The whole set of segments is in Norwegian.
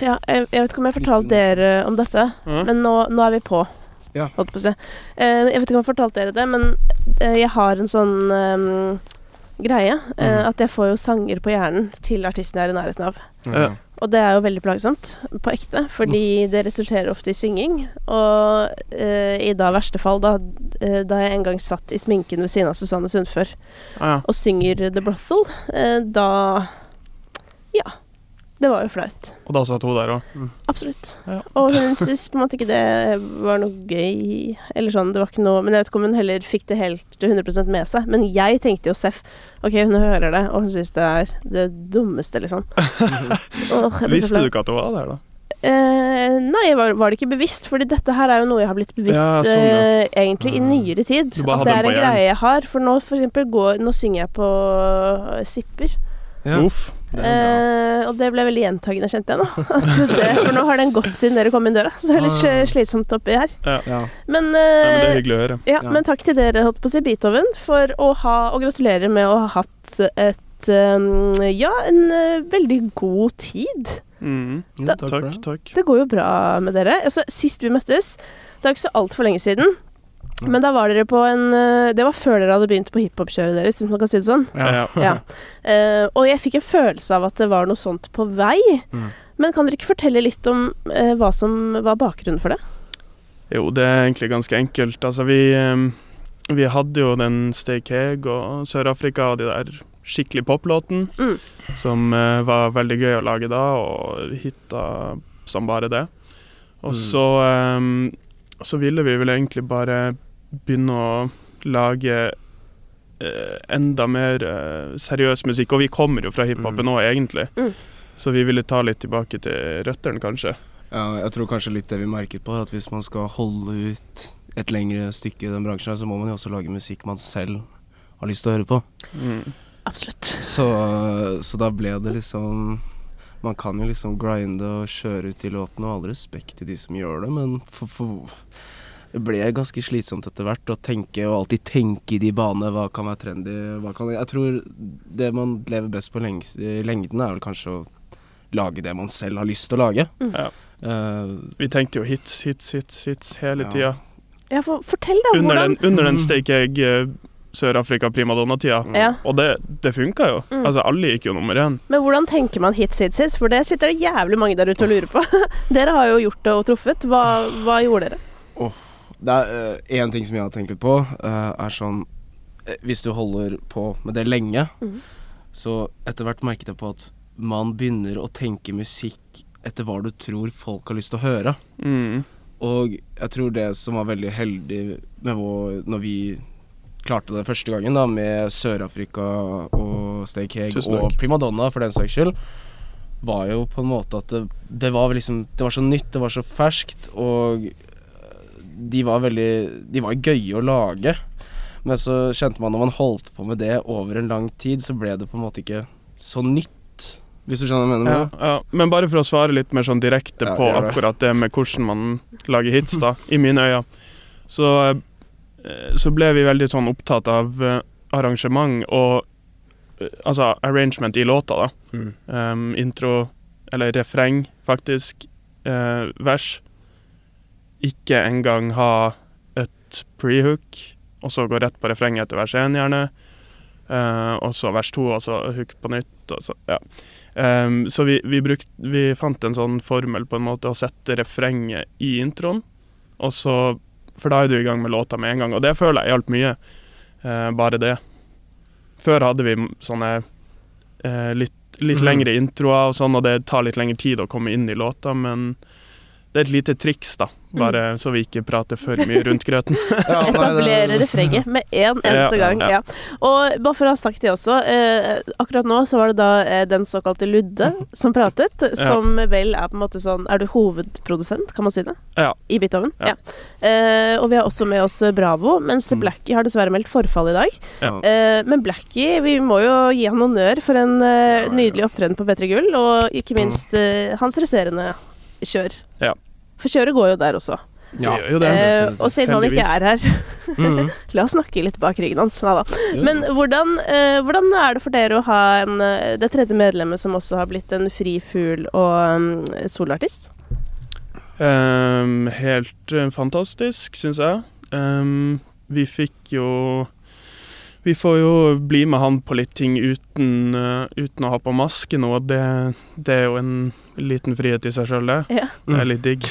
Ja, jeg, jeg, vet ikke om jeg har fortalt dere om dette, mm. men nå, nå er vi på. Ja. Holdt på å si. Eh, jeg vet ikke om jeg har fortalt dere det, men eh, jeg har en sånn um, greie. Mhm. At jeg får jo sanger på hjernen til artisten jeg er i nærheten av. Ja. Og det er jo veldig plagsomt, på ekte, fordi det resulterer ofte i synging. Og uh, i da verste fall, da, uh, da jeg en gang satt i sminken ved siden av Susanne Sundfør Ah, ja. og synger The Brothel, uh, da Ja. Det var jo flaut. Og da satt hun der òg. Absolutt. Ja. Og hun syntes på en måte ikke det var noe gøy, eller sånn, det var ikke noe Men jeg vet ikke om hun heller fikk det helt 100% med seg. Men jeg tenkte jo Seff Ok, hun hører det, og hun syns det er det dummeste, liksom. Så Visste du ikke at hun var der, da? Eh, nei, var, var det ikke bevisst? Fordi dette her er jo noe jeg har blitt bevisst Ja, sånn, ja. eh, egentlig i nyere tid. At det er en greie jeg har. For nå for eksempel går Nå synger jeg på Sipper. Zipper. Ja. Uff. Det. Eh, og det ble veldig gjentagende, kjente jeg nå. At det, for nå har den gått siden dere kom inn døra, så det er litt Ah. eh, slitsomt oppi her. Ja. Men, Ja, men det er eh, hyggelig å høre. ja, men takk til dere, holdt på å si, Beethoven, for å ha Og gratulerer med å ha hatt et eh, Ja, en eh, veldig god tid. Mm. Da- takk Takk, det. går jo bra med dere. Altså, sist vi møttes, det er ikke så altfor lenge siden. Ja. Men da var dere på en eh, Det var før dere hadde begynt på hiphop-kjøret deres, hvis man kan si det sånn. Ja. Ja. Eh, og jeg fikk en følelse av at det var noe sånt på vei. Mm. Men kan dere ikke fortelle litt om eh, hva som var bakgrunnen for det? Jo, det er egentlig ganske enkelt. Altså, vi, vi hadde jo den Stay Keg og Sør-Afrika og de der skikkelig poplåten, Mm. som var veldig gøy å lage da, og hitta som bare det. Og Mm. så, eh, så ville vi vel egentlig bare begynne å lage eh, enda mer eh, seriøs musikk, og vi kommer jo fra hiphopen Mm. nå, egentlig. Mm. Så vi ville ta litt tilbake til røttene, kanskje. Ja, jeg tror kanskje litt det vi merket på, at hvis man skal holde ut et lengre stykke i den bransjen, så må man jo også lage musikk man selv har lyst til å høre på. Mm. Absolutt. Så, så da ble det liksom Man kan jo liksom grinde og kjøre ut de låtene, og all respekt til de som gjør det, men for, for det ble ganske slitsomt etter hvert å tenke og alltid tenke i de banene. Hva kan være trendy? Hva kan Jeg tror det man lever best på lengs, i lengden, er vel kanskje å lage det man selv har lyst til å lage. Mm. Ja. Uh, Vi tenkte jo hits, hits, hits, hits hele Ja. tida. Ja, for, fortell, da. Under hvordan den, under den steak Egg eh, Sør-Afrika-primadonna-tida. Ja. Og det, det funka jo. Mm. Altså, alle gikk jo nummer én. Men hvordan tenker man hits, hits, hits? For det sitter det jævlig mange der ute og lurer på. dere har jo gjort det og truffet. Hva, hva gjorde dere? Det er én ting som jeg har tenkt litt på, uh, er sånn eh, Hvis du holder på med det lenge, mm. så etter hvert merket jeg på at man begynner å tenke musikk etter hva du tror folk har lyst til å høre. Mm. Og jeg tror det som var veldig heldig med vår Når vi klarte det første gangen, da, med Sør-Afrika og Stay og. Primadonna, for den saks skyld, var jo på en måte at det, det var liksom Det var så nytt, det var så ferskt, og de var veldig De var gøye å lage. Men så kjente man når man holdt på med det over en lang tid, så ble det på en måte ikke så nytt. Hvis du skjønner hva jeg mener? Ja, ja. Men bare for å svare litt mer sånn direkte Ja, på det. akkurat det med hvordan man lager hits, da, i mine øyne, så, eh, så ble vi veldig sånn opptatt av eh, arrangement og eh, Altså arrangement i låta, da. Mm. Um, intro, eller refreng, faktisk. Uh, vers. Ikke engang ha et pre-hook, og så gå rett på refrenget etter vers én, gjerne. Uh, og så vers to, og så hook på nytt. Så, ja. Um, så vi, vi, brukt, vi fant en sånn formel på en måte å sette refrenget i introen, og så For da er du i gang med låta med en gang, og det føler jeg hjalp mye. Uh, bare det. Før hadde vi sånne uh, litt, litt mm. lengre introer og sånn, og det tar litt lengre tid å komme inn i låta, men det er et lite triks, da. Bare så vi ikke prater for mye rundt grøten. Ja, nei, det- Etablere refrenget med én eneste Ja, gang. ja. Ja. Og bare for å ha sagt det også, eh, akkurat nå så var det da eh, den såkalte Ludde som pratet, som vel er på en måte sånn Er du hovedprodusent, kan man si det? Ja. I Beethoven? Ja. Ja. Eh, og vi har også med oss Bravo, mens Mm. Blackie har dessverre meldt forfall i dag. Ja. Eh, men Blackie, vi må jo gi han honnør for en eh, Ja, ja. nydelig opptreden på P3 Gull, og ikke minst eh, hans resterende kjør. Ja. For kjøret går jo der også. Det gjør jo det. Eh, og siden han ikke er her, Mhm. la oss snakke litt bak ryggen hans. Ja, da. Men hvordan, eh, hvordan er det for dere å ha en, eh, det tredje medlemmet som også har blitt en fri fugl og um, soloartist? Um, helt eh, fantastisk, syns jeg. Um, vi fikk jo Vi får jo bli med han på litt ting uten, uh, uten å ha på maske nå. Det, det er jo en liten frihet i seg sjøl, det. Ja. Det er litt digg.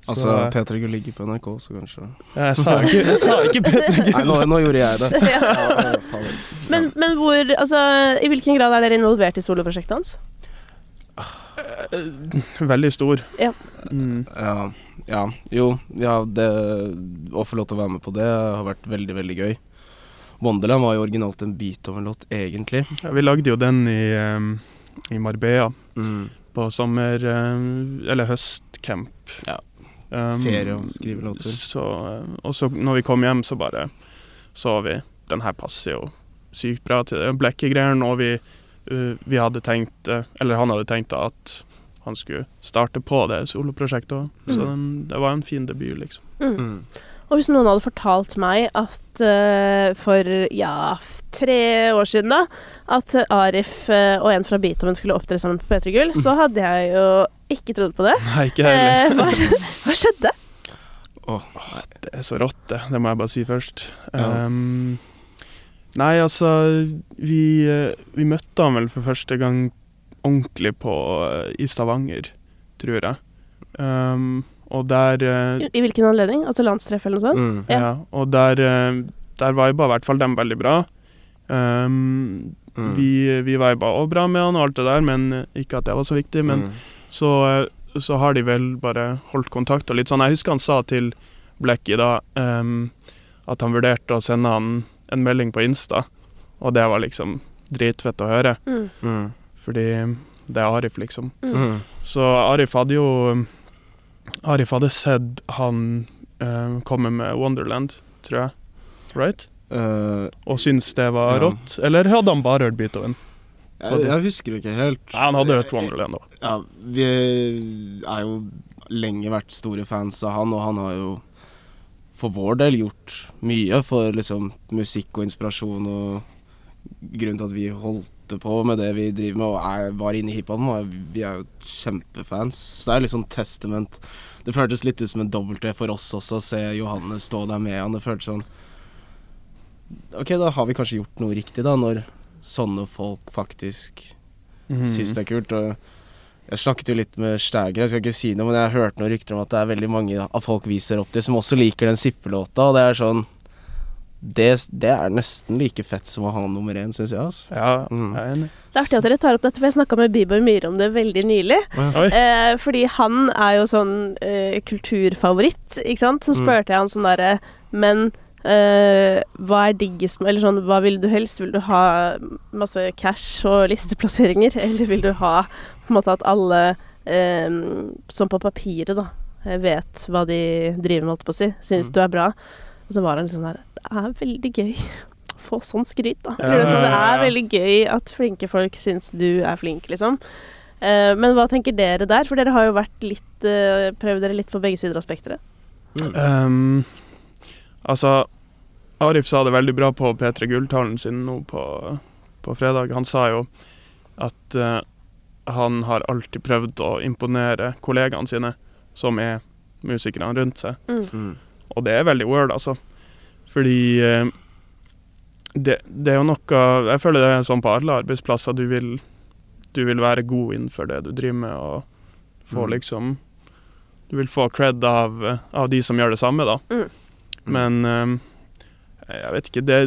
Så, Altså, P3 Gull ligger på NRK, så kanskje jeg sa ikke, jeg sa ikke Petter Nei, nå, nå gjorde jeg det. Ja. Ja. Men, men hvor, altså, i hvilken grad er dere involvert i soloprosjektet hans? Veldig stor. Ja. Mm. Ja, ja, jo, ja, det Å få lov til å være med på det har vært veldig, veldig gøy. Wonderland var jo originalt en Beethoven-låt, egentlig. Ja, vi lagde jo den i, um, i Marbella Mm. På sommer... ehm, eller høstcamp. Ja. Um, Ferie og skrive låter. Så, eh, og så når vi kom hjem, så bare så vi Den her passer jo sykt bra til blekkegreiene, og vi, eh, vi hadde tenkt eh, Eller han hadde tenkt at han skulle starte på det soloprosjektet òg. Så den, det var en fin debut, liksom. Mm. Mm. Og hvis noen hadde fortalt meg at uh, for ja, tre år siden, da, at Arif uh, og en fra Beethoven skulle opptre sammen på P3 Gull, så hadde jeg jo ikke trodd på det. Nei, ikke heller. Uh, hva, hva skjedde? Åh, Det er så rått, det. Det må jeg bare si først. Ja. Um, nei, altså vi, vi møtte han vel for første gang ordentlig på i Stavanger, tror jeg. Um, og der eh, I, I hvilken anledning? Altså landstreff eller noe sånt? mm. Ja. ja. Og der, eh, der viba i hvert fall dem veldig bra. Um, Mm. Vi, vi viba òg bra med han og alt det der, men eh, ikke at det var så viktig. Men Mm. så, så har de vel bare holdt kontakt og litt sånn. Jeg husker han sa til Blekki da um, at han vurderte å sende han en melding på Insta, og det var liksom dritfett å høre, Mm. Mm. fordi det er Arif, liksom. Mm. Så Arif hadde jo Arif hadde sett han uh, komme med Wonderland, tror jeg. Right? Uh, Og syntes det var Ja. rått. Eller hadde han bare hørt Beethoven? jeg, jeg husker ikke helt. Nei, han hadde hørt Wonderland òg. Ja, vi er jo lenge vært store fans av han, og han har jo for vår del gjort mye for liksom musikk og inspirasjon og grunnen til at vi holdt på med det vi driver med og er, var inne i hiphopen. Vi er jo kjempefans. Så det er sånn testament. Det føltes litt ut som en dobbelt-T for oss også, å se Johannes stå der med han. Det føltes sånn Ok, da har vi kanskje gjort noe riktig, da, når sånne folk faktisk mm. syns det er kult. Og jeg snakket jo litt med Stæger, jeg skal ikke si noe, men jeg har hørt noen rykter om at det er veldig mange av folk vi ser opp til, som også liker den sippelåta, og det er sånn det, det er nesten like fett som å ha nummer én, syns jeg. Altså. Ja, Mm. jeg er enig. Det er artig at dere tar opp dette, for jeg snakka med Bieber Myhre om det veldig nylig. Eh, fordi han er jo sånn eh, kulturfavoritt, ikke sant. Så Mm. spurte jeg han sånn derre Men eh, hva er diggest med Eller sånn, hva vil du helst? Vil du ha masse cash og listeplasseringer, eller vil du ha på en måte at alle eh, som på papiret, da, eh, vet hva de driver med, holdt på å si, syns Mm. du er bra? Og så var han liksom sånn der Det er veldig gøy å få sånn skryt, da. Ja, ja, sånn, det ja, ja, er veldig gøy at flinke folk syns du er flink, liksom. Uh, men hva tenker dere der? For dere har jo vært litt uh, prøvd dere litt på begge sider av spekteret. Um, altså, Arif sa det veldig bra på P3 Gulltalen sin nå på, på fredag. Han sa jo at uh, han har alltid prøvd å imponere kollegaene sine, som er musikerne rundt seg. Mm. Og det er veldig word, altså. Fordi eh, det, det er jo noe Jeg føler det er sånn på alle arbeidsplasser. Du vil, du vil være god innenfor det du driver med, og få Mm. liksom Du vil få cred av, av de som gjør det samme, da. Mm. Men eh, jeg vet ikke det,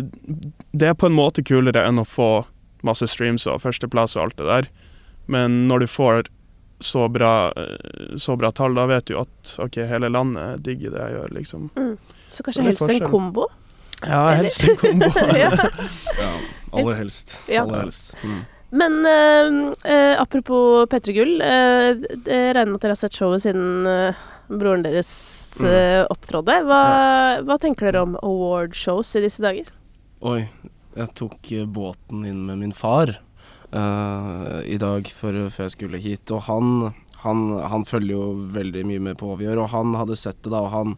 det er på en måte kulere enn å få masse streams og førsteplass og alt det der. Men når du får så bra, eh, så bra tall, da vet du at OK, hele landet digger det jeg gjør, liksom. Så kanskje helst en kombo? Ja, helst en kombo. ja. Ja, aller helst. Ja. Aller helst. Mm. Men eh, eh, apropos P3 Gull. eh, jeg regner med at dere har sett showet siden eh, broren deres Mm. eh, opptrådde. Hva, hva tenker dere om awardshows i disse dager? Oi, jeg tok eh, båten inn med min far eh, i dag før, før jeg skulle hit, og han, han, han følger jo veldig mye med på hva vi gjør, og han hadde sett det, da, og han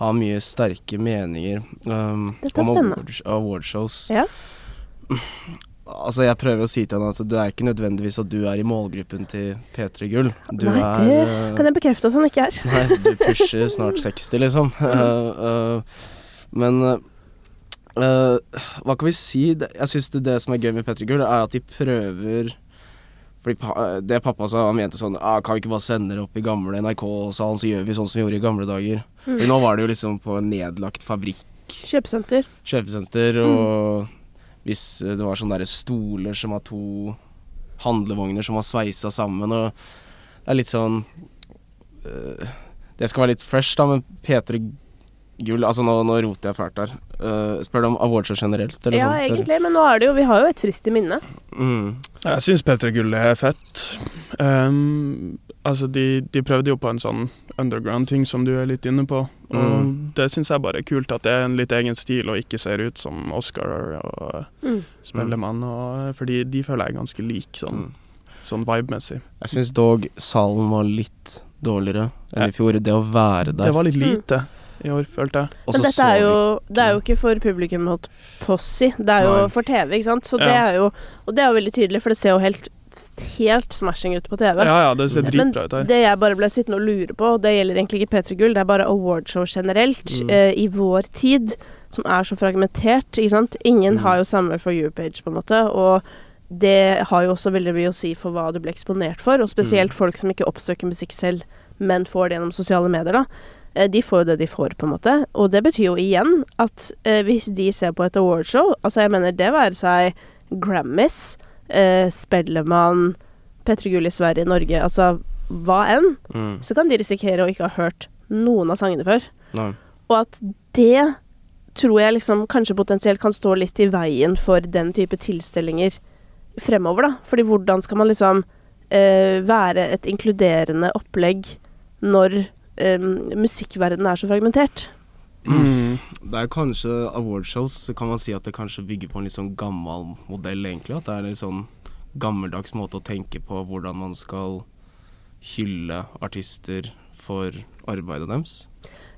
har mye sterke meninger um, er om spennende. award, awardshows. Ja. Altså, jeg prøver å si til han at det er ikke nødvendigvis at du er i målgruppen til P3 Gull. Du Nei, er det eh, Kan jeg bekrefte at han ikke er? Nei, du pusher snart 60, liksom. Mm. Uh, uh, men eh, hva kan vi si? Jeg syns det, det som er gøy med P3 Gull, er at de prøver fordi pa, Det pappa sa, han mente sånn ah, Kan vi ikke bare sende det opp i gamle NRK-salen, så gjør vi sånn som vi gjorde i gamle dager. Mm. Men nå var det jo liksom på en nedlagt fabrikk, Kjøpesenter. kjøpesenter, og hvis eh, det var sånne der stoler som har to handlevogner som var sveisa sammen, og det er litt sånn uh, Det skal være litt fresh, da, men P3 Gull Altså, nå, nå roter jeg fælt der. Uh, spør du om awardshow generelt, eller Ja, sånt? egentlig, men nå er det jo Vi har jo et frist i minne. Mm. Jeg syns P3 Gull er fett. Um, altså, de, de prøvde jo på en sånn underground-ting som du er litt inne på. Og Mm. det syns jeg bare er kult, at det er en litt egen stil og ikke ser ut som Oscar og Mm. Spellemann. Og, fordi de føler jeg er ganske lik sånn, Mm. sånn vibe-messig. Jeg syns dog salen var litt dårligere enn Ja. i fjor. Det å være der. Det var litt lite i år, følte jeg. Men dette er jo, det er jo ikke for publikum, holdt på å si. Det er jo Nei. for TV, ikke sant. Så det er jo Og det er jo veldig tydelig, for det ser jo helt helt smashing ut på TV. Ja ja, det ser Men dritbra ut her. det jeg bare ble sittende og lure på, og det gjelder egentlig ikke P3 Gull, det er bare awardshow generelt Mm. eh, i vår tid, som er så fragmentert, ikke sant. Ingen Mm. har jo samme for you-page, på en måte, og det har jo også veldig mye å si for hva du blir eksponert for, og spesielt Mm. folk som ikke oppsøker musikk selv, men får det gjennom sosiale medier, da. Eh, De får jo det de får, på en måte. Og det betyr jo igjen at eh, hvis de ser på et awardshow Altså, jeg mener det være seg Grammys, eh, Spellemann, P3 Gull i Sverige, Norge, altså hva enn, mm. så kan de risikere å ikke ha hørt noen av sangene før. Nei. Og at det tror jeg liksom kanskje potensielt kan stå litt i veien for den type tilstelninger fremover, da. Fordi hvordan skal man liksom eh, være et inkluderende opplegg når musikkverdenen er så fragmentert? Mm. Det er kanskje awardshows, så kan man si at det kanskje bygger på en litt sånn gammel modell, egentlig. At det er en litt sånn gammeldags måte å tenke på hvordan man skal hylle artister for arbeidet deres.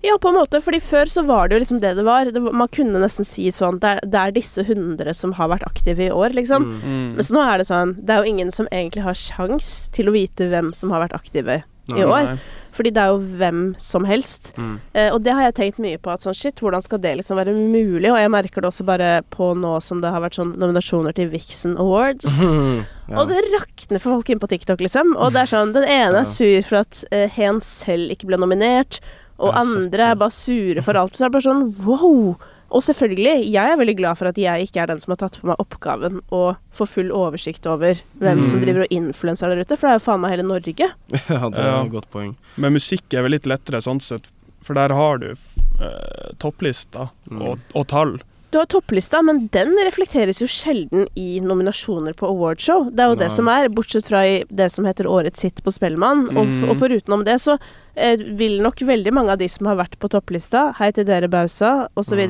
Ja, på en måte, fordi før så var det jo liksom det det var. Det, var- man kunne nesten si sånn det er, det er disse hundre som har vært aktive i år, liksom. Mm. Mm. Men så nå er det sånn Det er jo ingen som egentlig har sjans til å vite hvem som har vært aktive i Nei. år. Nei. Fordi det er jo hvem som helst. Mm. Eh, og det har jeg tenkt mye på. At sånn shit, hvordan skal det liksom være mulig? Og jeg merker det også bare på nå som det har vært sånn nominasjoner til Vixen Awards. ja. Og det rakner for folk inn på TikTok, liksom. Og det er sånn, den ene er sur for at eh, hen selv ikke ble nominert. Og andre er bare sure for alt. Så er det bare sånn wow! Og selvfølgelig, jeg er veldig glad for at jeg ikke er den som har tatt på meg oppgaven å få full oversikt over hvem som Mm. driver og influenser der ute, for det er jo faen meg hele Norge. ja, det er Ja. et godt poeng. Men musikk er vel litt lettere sånn sett, for der har du eh, topplister Mm. og, og tall. Du har topplista, men den reflekteres jo sjelden i nominasjoner på awardshow. Det er jo det som er, bortsett fra i det som heter Årets hit på Spellemann. Og, og foruten om det, så eh, vil nok veldig mange av de som har vært på topplista, hei til dere Bausa osv.,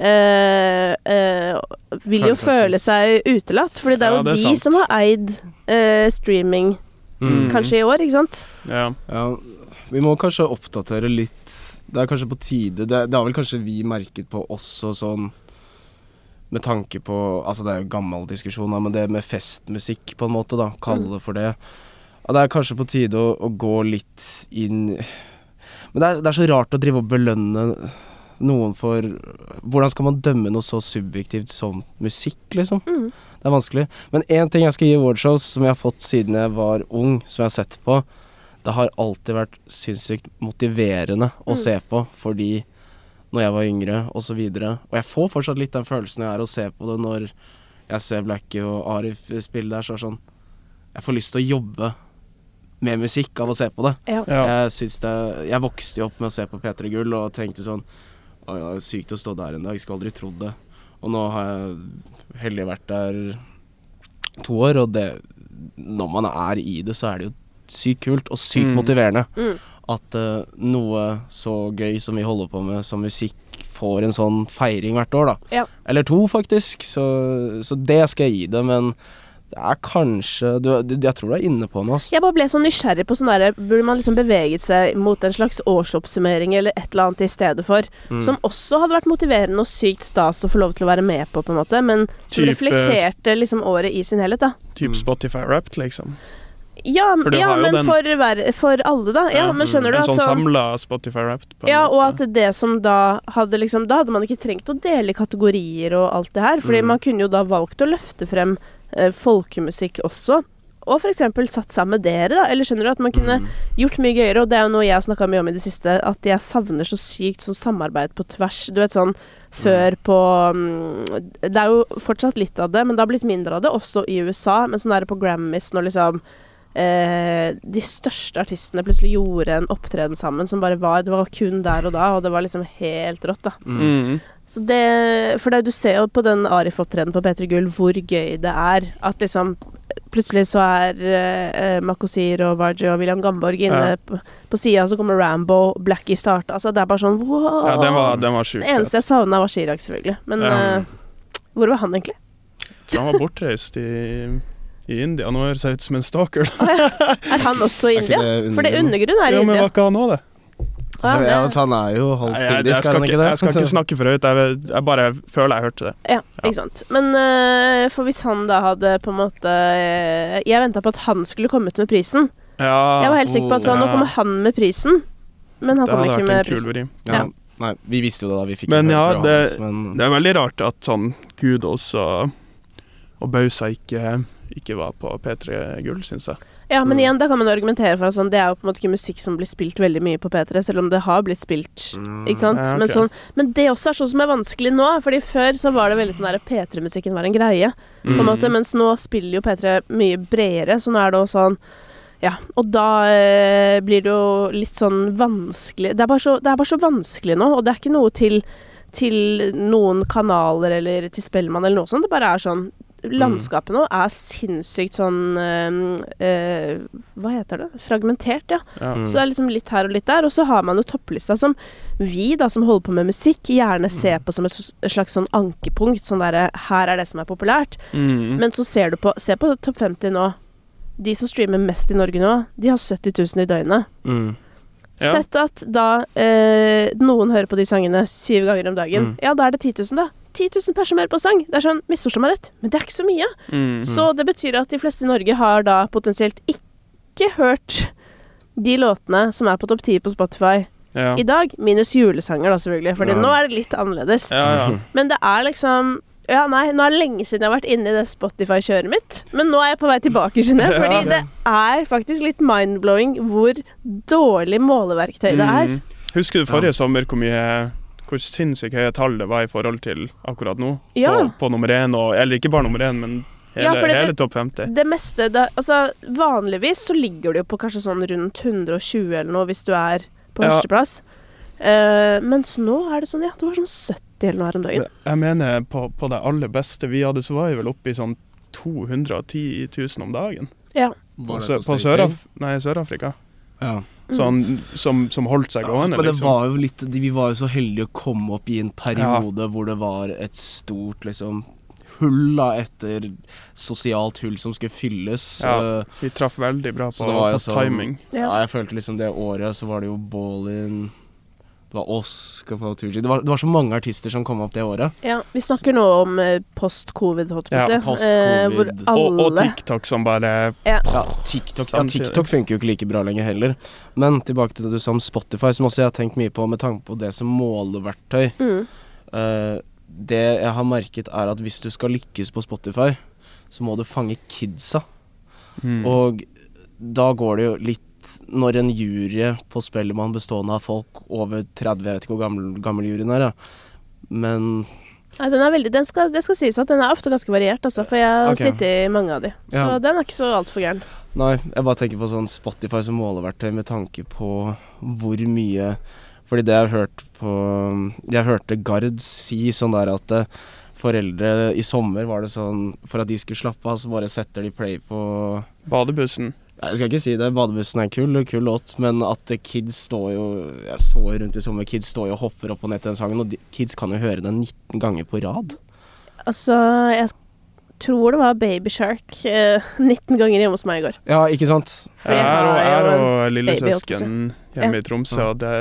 Mm. eh, eh, vil jo Føle seg utelatt. Fordi det er Ja, jo det er de sant. som har eid eh, streaming Mm. kanskje i år, ikke sant? Ja. Ja, vi må kanskje oppdatere litt Det er kanskje på tide Det, det har vel kanskje vi merket på også sånn Med tanke på Altså det er jo gammel diskusjon, men det med festmusikk, på en måte, da. Kalle det for det. Ja, det er kanskje på tide å, å gå litt inn Men det er, det er så rart å drive og belønne noen for Hvordan skal man dømme noe så subjektivt som musikk, liksom? Mm. Det er vanskelig. Men én ting jeg skal gi awardshows, som jeg har fått siden jeg var ung, som jeg har sett på, det har alltid vært sinnssykt motiverende å Mm. se på, fordi når jeg var yngre, og så videre Og jeg får fortsatt litt den følelsen jeg er å se på det når jeg ser Blackie og Arif spille der, så er det sånn Jeg får lyst til å jobbe med musikk av å se på det. Ja. Ja. Jeg syns det Jeg vokste jo opp med å se på P3 Gull og tenkte sånn Å ja, sykt å stå der en dag. Jeg skulle aldri trodd det. Og nå har jeg heldig vært der to år, og det Når man er i det, så er det jo sykt kult og sykt Mm. motiverende Mm. at uh, noe så gøy som vi holder på med som musikk, får en sånn feiring hvert år, da. Ja. Eller to, faktisk. Så, så det skal jeg gi det, men Det er kanskje du, du, Jeg tror du er inne på noe, altså. Jeg bare ble så nysgjerrig på sånn derre Burde man liksom beveget seg mot en slags årsoppsummering eller et eller annet i stedet for? Mm. Som også hadde vært motiverende og sykt stas å få lov til å være med på, på en måte. Men som reflekterte liksom året i sin helhet, da. Typ Mm. Spotify Wrapped, liksom. Ja, For ja men den- for, for alle, da. Ja, Ja, men skjønner du En sånn samla Spotify Wrapped. på en Ja, og at det som da hadde liksom Da hadde man ikke trengt å dele kategorier og alt det her, fordi Mm. man kunne jo da valgt å løfte frem eh, folkemusikk også. Og f.eks. satt sammen med dere, da. Eller skjønner du at man kunne Mm. gjort mye gøyere, og det er jo noe jeg har snakka mye om i det siste, at jeg savner så sykt sånn samarbeid på tvers. Du vet sånn før på mm, Det er jo fortsatt litt av det, men det har blitt mindre av det, også i USA. Men sånn er det på Grammys når liksom eh, de største artistene plutselig gjorde en opptreden sammen som bare var Det var kun der og da, og det var liksom helt rått, da. Mm. Mm. Så det For det, du ser jo på den Arif-opptredenen på P3 Gull hvor gøy det er. At liksom Plutselig så er eh, Makosir og Varji og William Gamborg inne Ja. på, på sida, så kommer Rambo, Blackie starta. Altså, det er bare sånn wow. Ja, den var, den var sjukt det eneste jeg savna, var Chirag, selvfølgelig. Men Ja. eh, hvor var han egentlig? Han var bortreist i, i India. Nå høres jeg ut som en stalker. Er han også i India? det For det undergrunn? er i Ja, men India. var ikke han òg det? Ja, Ja, det- altså, han er jo halvt indisk, er han ikke, ikke det? jeg skal ikke snakke for høyt. Jeg, jeg bare føler jeg hørte det. Ja, ikke sant. Men eh, for hvis han da hadde på en måte eh, Jeg venta på at han skulle komme ut med prisen. Ja, Jeg var helt sikker på at sånn, nå kommer han med prisen. Men han kom ikke med prisen. det hadde vært en kul vri. Ja. Ja. Nei, vi visste jo det da vi fikk Men ja, fra det- Hans, men Det er veldig rart at sånn Gud og, og Bausa ikke, ikke var på P3 Gull, syns jeg. Ja, men Mm. igjen, da kan man argumentere for at sånn, det er jo på en måte ikke musikk som blir spilt veldig mye på P3, selv om det har blitt spilt. Mm. Ikke sant? Ja, okay. men, sånn, men det også er sånn som er vanskelig nå. Fordi før så var det veldig sånn der P3-musikken var en greie, på en Mm. måte. Mens nå spiller jo P3 mye bredere, så nå er det jo sånn ja, og da eh, blir det jo litt sånn vanskelig det er, bare så, det er bare så vanskelig nå, og det er ikke noe til, til noen kanaler eller til Spellemann eller noe sånt. Det bare er sånn Landskapet nå er sinnssykt sånn eh, eh, Hva heter det? Fragmentert, ja. Ja. Mm. Så det er liksom litt her og litt der. Og så har man jo topplista som vi, da, som holder på med musikk, gjerne ser på som et slags sånn ankepunkt. Sånn derre Her er det som er populært. Mm. Men så ser du på Se på topp 50 nå. De som streamer mest i Norge nå, de har 70 000 i døgnet. Mm. Ja. Sett at da eh, noen hører på de sangene syv ganger om dagen. Mm. Ja, da er det 10 000, da. 10 000 personer som hører på sang. Det er sånn, Misforstå meg rett, men det er ikke så mye. Mm. Så det betyr at de fleste i Norge har da potensielt ikke hørt de låtene som er på topp 10 på Spotify Ja. i dag. Minus julesanger, da, selvfølgelig, Fordi Ja. nå er det litt annerledes. ja, ja. Men det er liksom ja, nei, nå er det lenge siden jeg har vært inne i det Spotify-kjøret mitt. Men nå er jeg på vei tilbake, skjønner jeg. Ja. Fordi det er faktisk litt mind-blowing hvor dårlig måleverktøy det er. Mm. Husker du forrige sommer hvor mye hvor sinnssykt høye tall det var i forhold til akkurat nå? Ja. På, på nummer én, og, eller ikke bare nummer én, men hele, Ja, det- hele topp 50. Det meste da, Altså, vanligvis så ligger det jo på kanskje sånn rundt 120 eller noe hvis du er på Ja. førsteplass. Uh, mens nå er det sånn, ja, det var sånn 70 eller noe her om dagen. Jeg mener på, på det aller beste vi hadde, så var vi vel oppe i sånn 210 000 om dagen. Ja. Var På, det på på Sør-Afrika. Sør-Afrika. Ja. Sånn, som, som holdt seg Ja, gående, men det liksom. var jo litt Vi var jo så heldige å komme opp i en periode hvor det var et stort liksom hull da etter sosialt hull som skulle fylles. Ja. Eh, Vi traff veldig bra Så på, det var jo på sånn- timing. ja. Ja. jeg følte liksom det året så var det jo Ballin Det var Oscar på Tooji Det, var- det var så mange artister som kom opp det året. ja. Vi snakker nå om eh, post-covid, holdt jeg på å Ja, post-covid. Eh, hvor Og- Og, og TikTok som bare ja. Ja, TikTok, ja, Samtidig. TikTok funker jo ikke like bra lenger heller. Men tilbake til det du sa om Spotify, som også jeg har tenkt mye på med tanke på det som måleverktøy. Mm. Eh, det jeg har merket er at hvis du skal lykkes på Spotify, så må du fange kidsa. mm. Og da går det jo litt Når en jury på Spellemann bestående av folk over 30, jeg vet ikke hvor gammel, gammel juryen er, ja. Men Nei, den er veldig, den skal, det skal sies at den er ofte ganske variert, altså, for jeg har okay. sittet i mange av de. Så Ja. den er ikke så altfor gæren. Nei, jeg bare tenker på sånn Spotify som måleverktøy med tanke på hvor mye Fordi det jeg har hørt på Jeg hørte Gard si sånn der at eh, foreldre i sommer var det sånn For at de skulle slappe av, så bare setter de play på Badebussen. Jeg skal ikke si det, badebussen er kul, kul låt, men at kids står jo Jeg så rundt i sommer, kids står jo og hopper opp og ned til den sangen, og kids kan jo høre den 19 ganger på rad. Altså, jeg tror det var Baby Shark eh, 19 ganger hjemme hos meg i går. Ja, ikke sant? Jeg Jeg og, jeg er en og baby, lillesøsken hjemme Ja. i Tromsø, og det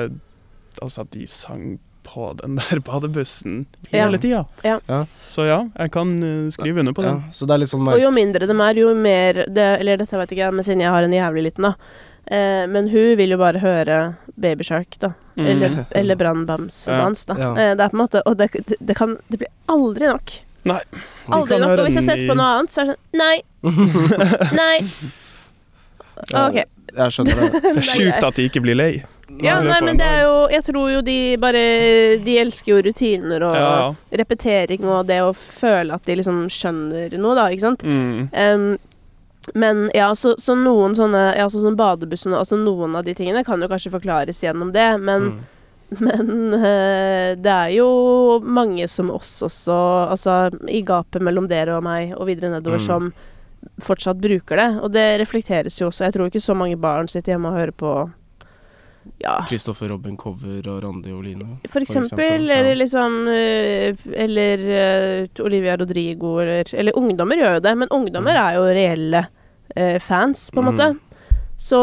Altså, de sang på den der badebussen Ja. hele tida. Ja. Ja. Så ja, jeg kan eh, skrive under på Ja, det. så det er litt sånn Og jo mindre de er, jo mer det, Eller dette vet jeg ikke, men siden jeg har en jævlig liten, da. Eh, men hun vil jo bare høre Baby Shark, da. Mm. Eller, eller Brannbamsedans, da. Ja. Eh, det er på en måte Og det, det, det kan Det blir aldri nok. Nei. Aldri nok. Og hvis jeg setter på noe annet, så er det sånn Nei. Nei. Ja, OK. Jeg skjønner det. Det er sjukt at de ikke blir lei. Ja, nei, men det er jo Jeg tror jo de bare De elsker jo rutiner og Ja, ja. repetering og det å føle at de liksom skjønner noe, da, ikke sant? Mm. Um, men ja, så, så noen sånne Ja, sånn som badebussen Altså noen av de tingene kan jo kanskje forklares gjennom det, men, Mm. men uh, det er jo mange som oss også Altså i gapet mellom dere og meg og videre nedover Mm. som fortsatt bruker det. Og det reflekteres jo også. Jeg tror ikke så mange barn sitter hjemme og hører på ja, Kristoffer Robin Cover og Randi Oline. for eksempel, eksempel, ja. eller liksom øh, Eller uh, Olivia Rodrigo, eller Eller ungdommer gjør jo det, men ungdommer Mm. er jo reelle uh, fans, på en Mm. måte. Så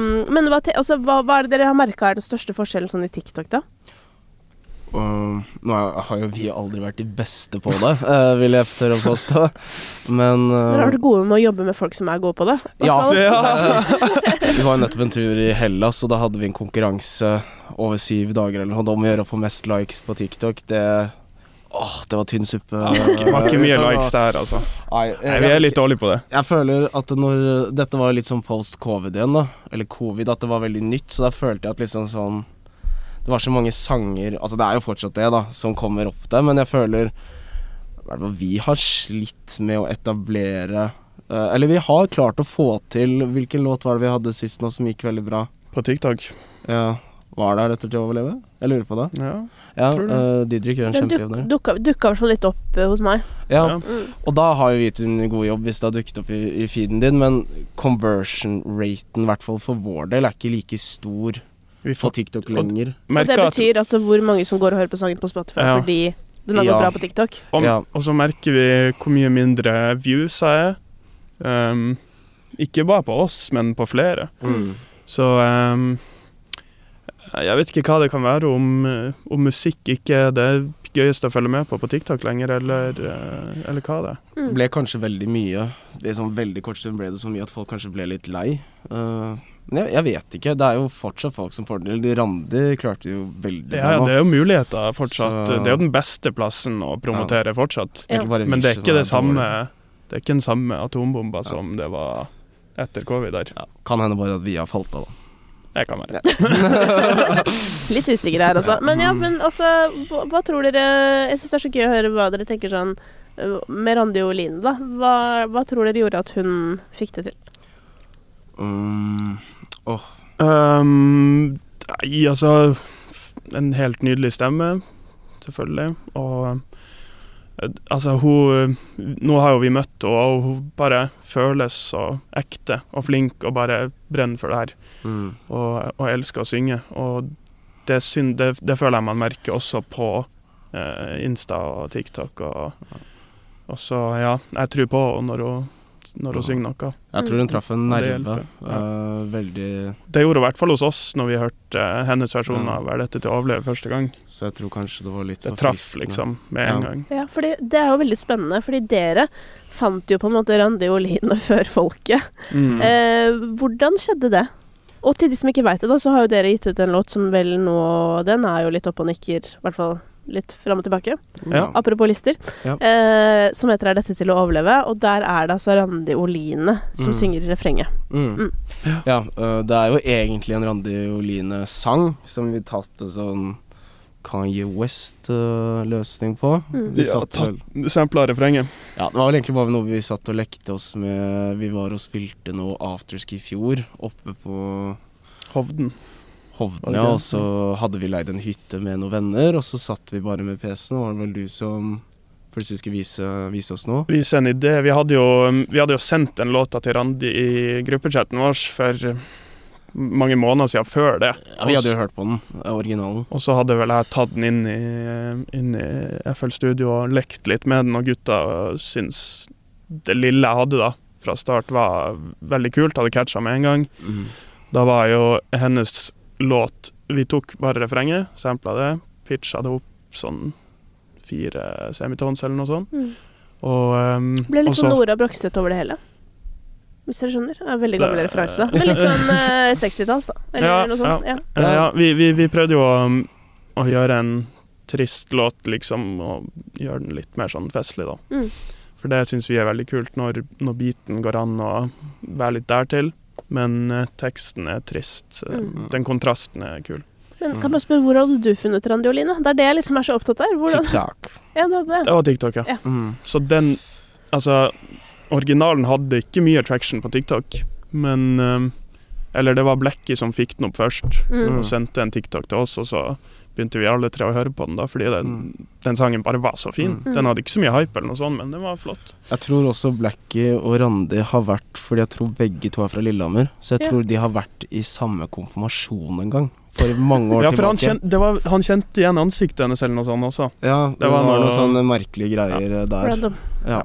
mm, Men hva, altså, hva, hva er det dere har merka er den største forskjellen sånn i TikTok, da? Og nå har jo vi aldri vært de beste på det, eh, vil jeg tørre å påstå. Men eh, Dere har vært gode med å jobbe med folk som er gode på det? Ja. Ja. vi var jo nettopp en tur i Hellas, og da hadde vi en konkurranse over syv dager eller noe om å gjøre å få mest likes på TikTok. Det Åh, det var tynn suppe. Det var ikke mye likes der, altså. Nei, Nei, vi er litt dårlige på det. Jeg føler at når Dette var litt sånn post covid igjen, da. Eller covid, at det var veldig nytt. Så da følte jeg at liksom sånn Det var så mange sanger Altså det er jo fortsatt det, da, som kommer opp der, men jeg føler vi har slitt med å etablere eh, Eller vi har klart å få til Hvilken låt var det vi hadde sist nå som gikk veldig bra? På TikTok. Ja, Var der etter til å overleve? Jeg lurer på det. Ja. Ja, Tror det. eh, Didrik gjør en kjempejobb der. dukka, dukka i hvert fall litt opp øh, hos meg. Ja, Ja. Mm. Og da har jo vi gjort en god jobb hvis det har dukket opp i, i feeden din, men conversion-raten, i hvert fall for vår del, er ikke like stor på får TikTok lenger. Og det betyr altså hvor mange som går og hører på sangen på Spotify Ja. fordi den har Ja. gått bra på TikTok. om, Ja. Og så merker vi hvor mye mindre views jeg er. Um, ikke bare på oss, men på flere. Mm. Så um, jeg vet ikke hva det kan være, om, om musikk ikke er det gøyeste å følge med på på TikTok lenger, eller, eh, eller hva det er. Mm. Det ble kanskje veldig mye. I sånn veldig kort stund ble det så mye at folk kanskje ble litt lei. Eh, men jeg, jeg vet ikke. Det er jo fortsatt folk som får det til. Randi klarte jo veldig bra. ja, det er jo muligheter fortsatt. Så- Det er jo den beste plassen å promotere fortsatt. Ja. Men det er ikke det samme. Det er ikke den samme atombomba som det var etter covid der. Ja, kan hende bare at vi har falt av, da. Jeg kan være. Litt usikker her, altså. Men ja, men altså, hva, hva tror dere Jeg syns det er så gøy å høre hva dere tenker sånn øh, med Randi og Line, da. Hva, hva tror dere gjorde at hun fikk det til? Mm, Um, nei, altså En helt nydelig stemme, selvfølgelig. Og eh, altså, hun Nå har jo vi møtt henne, og hun bare føles så ekte og flink og bare brenner for det her. mm. Og, og elsker å synge. Og det, synd, det, det føler jeg man merker også på eh, Insta og TikTok. Og, og så, ja, jeg tror på henne når hun, når hun synger noe. Jeg tror hun traff en nerve. ja. Uh, veldig Det gjorde hun i hvert fall hos oss når vi hørte uh, hennes versjon Ja. av 'Er dette til å overleve' første gang. Så jeg tror kanskje det var litt Det traff liksom med en gang. Ja, fordi det er jo veldig spennende, fordi dere fant jo på en måte Randi og før folket. Mm. Uh, hvordan skjedde det? Og til de som ikke veit det, da, så har jo dere gitt ut en låt som vel nå Den er jo litt opp og nikker, i hvert fall litt fram og tilbake. Ja. Apropos lister. Ja. Eh, som heter 'Er dette til å overleve', og der er det altså Randi Oline som Mm. synger refrenget. Mm. Mm. Ja, øh, det er jo egentlig en Randi Oline-sang som vi tatt en sånn Kanye West-løsning på. Mm. Vi Ja, satt vel, Sampla refrenget. ja, det var vel egentlig bare noe vi satt og lekte oss med. Vi var og spilte noe afterski i fjor, oppe på Hovden. Hovden, ja. Og så hadde vi leid en hytte med noen venner, og så satt vi bare med PC-en. Og var det vel du som plutselig skulle vise, vise oss noe? Vise en idé. Vi hadde, jo, vi hadde jo sendt den låta til Randi i gruppechatten vår for mange måneder siden før det. Ja, Vi hadde jo hørt på den, originalen. Og så hadde vel jeg tatt den inn i, inn i FL Studio og lekt litt med den, og gutta syns det lille jeg hadde da fra start, var veldig kult. Hadde catcha med en gang. Mm. Da var jo hennes låt Vi tok bare refrenget, sampla det, pitcha det opp sånn fire semitons eller noe sånt. Mm. Og, um, Ble litt sånn Nora Brogstøt over det hele. Hvis dere skjønner. Det er veldig gammel Det- referanse, da. Men litt sånn uh, 60-talls, da. Eller Ja, noe sånt. Ja. ja. ja, vi, vi, vi prøvde jo å, å gjøre en trist låt, liksom, og gjøre den litt mer sånn festlig, da. Mm. For det syns vi er veldig kult, når, når beaten går an å være litt der til. Men eh, teksten er trist. Mm. Den kontrasten er kul. Men kan jeg bare spørre, hvor hadde du funnet Randioline? Det er det jeg liksom er så opptatt av. Hvordan- TikTok. Ja, det, det. Det var TikTok, ja. Ja. Mm. Så den Altså, originalen hadde ikke mye traction på TikTok, men eh, Eller det var Blackie som fikk den opp først, Mm. og sendte en TikTok til oss, og så begynte vi alle tre å høre på den, da, fordi den, Mm. den sangen bare var så fin. Mm. Den hadde ikke så mye hype, eller noe sånt, men den var flott. Jeg tror også Blackie og Randi har vært Fordi jeg tror begge to er fra Lillehammer. Så jeg Ja. tror de har vært i samme konfirmasjon en gang. For mange år Ja, for han, tilbake. kjent, det var, han kjente igjen ansiktet hennes eller noe sånt også. Ja, det, var var, noe- noen sånne merkelige greier ja. der. Random. Ja.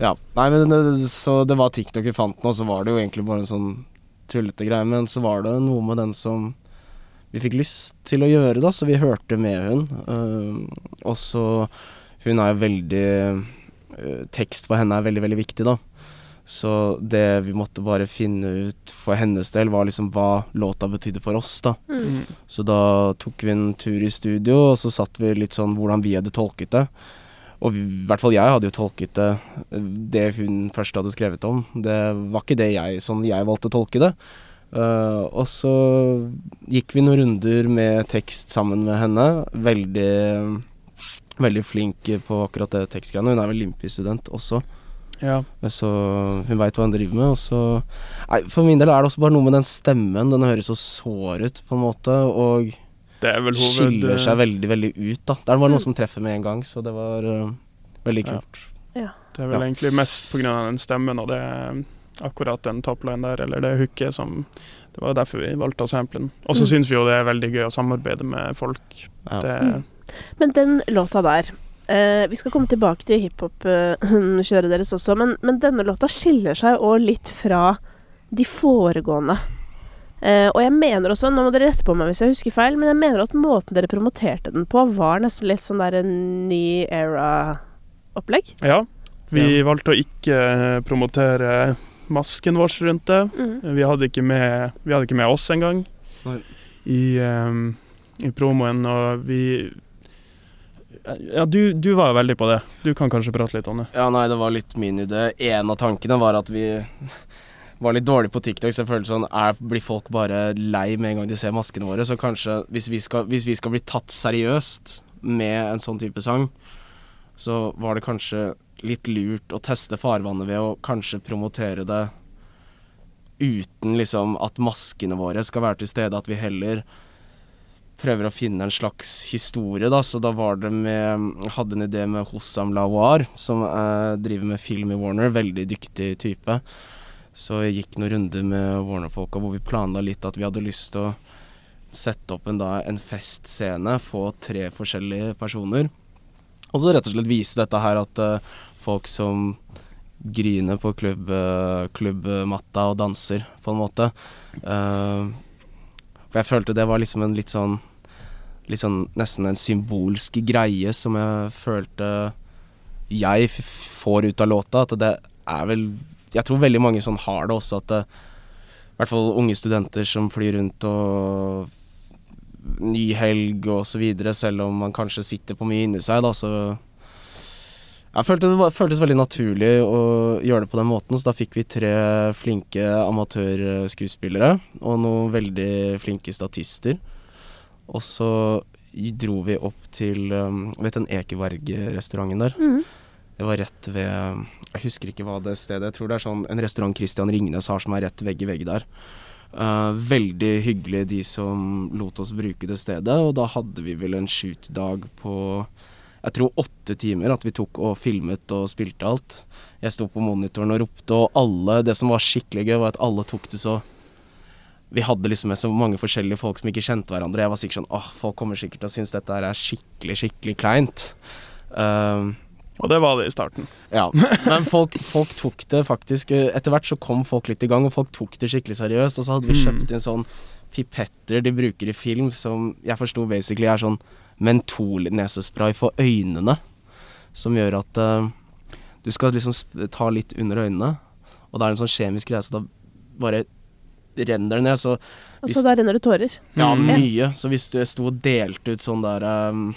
ja. Nei, men så det var TikTok vi fant nå, så var det jo egentlig bare en sånn tullete greie. Men så var det noe med den som vi fikk lyst til å gjøre, da, så vi hørte med hun. Uh, og så Hun er jo veldig uh, Tekst for henne er veldig, veldig viktig, da. Så det vi måtte bare finne ut for hennes del, var liksom hva låta betydde for oss, da. Mm. Så da tok vi en tur i studio, og så satt vi litt sånn hvordan vi hadde tolket det. Og vi, i hvert fall jeg hadde jo tolket det det hun først hadde skrevet om. Det var ikke det jeg, sånn jeg valgte å tolke det. Eh, og så gikk vi noen runder med tekst sammen med henne. Veldig Veldig flink på akkurat det tekstgreiene. Hun er vel Limpi-student også. Ja. Så hun veit hva hun driver med. Og så Nei, for min del er det også bare noe med den stemmen. Den høres så sår ut, på en måte, og Det er vel hoved... skiller seg veldig, veldig ut, da. Det er bare Mm. noe som treffer med en gang, så det var uh, veldig Ja. Ja. Det er vel Ja. egentlig mest av den stemmen og det er akkurat den topline der, eller det hooket som Det var derfor vi valgte å sample den. Og så Mm. syns vi jo det er veldig gøy å samarbeide med folk. Ja. Det, Mm. Men den låta der eh, Vi skal komme tilbake til hiphop-kjøret deres også, men, men denne låta skiller seg òg litt fra de foregående. Eh, og jeg mener også, nå må dere rette på meg hvis jeg husker feil, men jeg mener at måten dere promoterte den på, var nesten litt sånn der en ny era-opplegg. ja. Vi valgte å ikke eh, promotere masken vår rundt det. Mm. Vi hadde ikke med, vi hadde ikke med oss engang i, um, i promoen, og vi Ja, du, du var jo veldig på det. Du kan kanskje prate litt om det. Ja, nei, det var litt min idé. En av tankene var at vi var litt dårlige på TikTok, så jeg føler sånn er, Blir folk bare lei med en gang de ser maskene våre? Så kanskje, hvis vi skal, hvis vi skal bli tatt seriøst med en sånn type sang, så var det kanskje litt lurt å teste farvannet ved å kanskje promotere det uten liksom at maskene våre skal være til stede, at vi heller prøver å finne en slags historie, da. Så da var det med Hadde en idé med Hossam Lawar, som eh, driver med film i Warner. Veldig dyktig type. Så jeg gikk noen runder med Warner-folka hvor vi planla litt at vi hadde lyst til å sette opp en, da, en festscene, få tre forskjellige personer. Og så rett og slett vise dette her at uh, folk som griner på klubb, eh, klubbmatta og danser, på en måte. uh, for jeg følte det var liksom en litt sånn Litt sånn nesten en symbolsk greie som jeg følte jeg får ut av låta. At det er vel Jeg tror veldig mange sånn har det også, at det, i hvert fall unge studenter som flyr rundt og ny helg og så videre, selv om man kanskje sitter på mye inni seg, da, så jeg følte det var, føltes veldig naturlig å gjøre det på den måten, så da fikk vi tre flinke amatørskuespillere og noen veldig flinke statister. Og så dro vi opp til um, Vet den Ekeberg-restauranten der? Mm. Det var rett ved Jeg husker ikke hva det stedet Jeg tror det er sånn en restaurant Christian Ringnes har som er rett vegg i vegg der. Uh, veldig hyggelig de som lot oss bruke det stedet, og da hadde vi vel en shoot-dag på jeg tror åtte timer at vi tok og filmet og spilte alt. Jeg sto på monitoren og ropte, og alle Det som var skikkelig gøy, var at alle tok det så Vi hadde liksom med så mange forskjellige folk som ikke kjente hverandre. Jeg var sikkert sånn åh, folk kommer sikkert til å synes dette her er skikkelig, skikkelig kleint. Uh, Og det var det i starten. Ja, men folk, folk tok det faktisk eh, Etter hvert så kom folk litt i gang, og folk tok det skikkelig seriøst. Og så hadde vi Mm. kjøpt inn sånn pipetter de bruker i film, som jeg forsto basically er sånn mentolnesespray for øynene. Som gjør at uh, du skal liksom ta litt under øynene, og det er en sånn kjemisk greie, så da bare renner det ned. Så Og Hvis- så der renner det tårer. ja, Mm. mye. Så hvis du sto og delte ut sånn der um,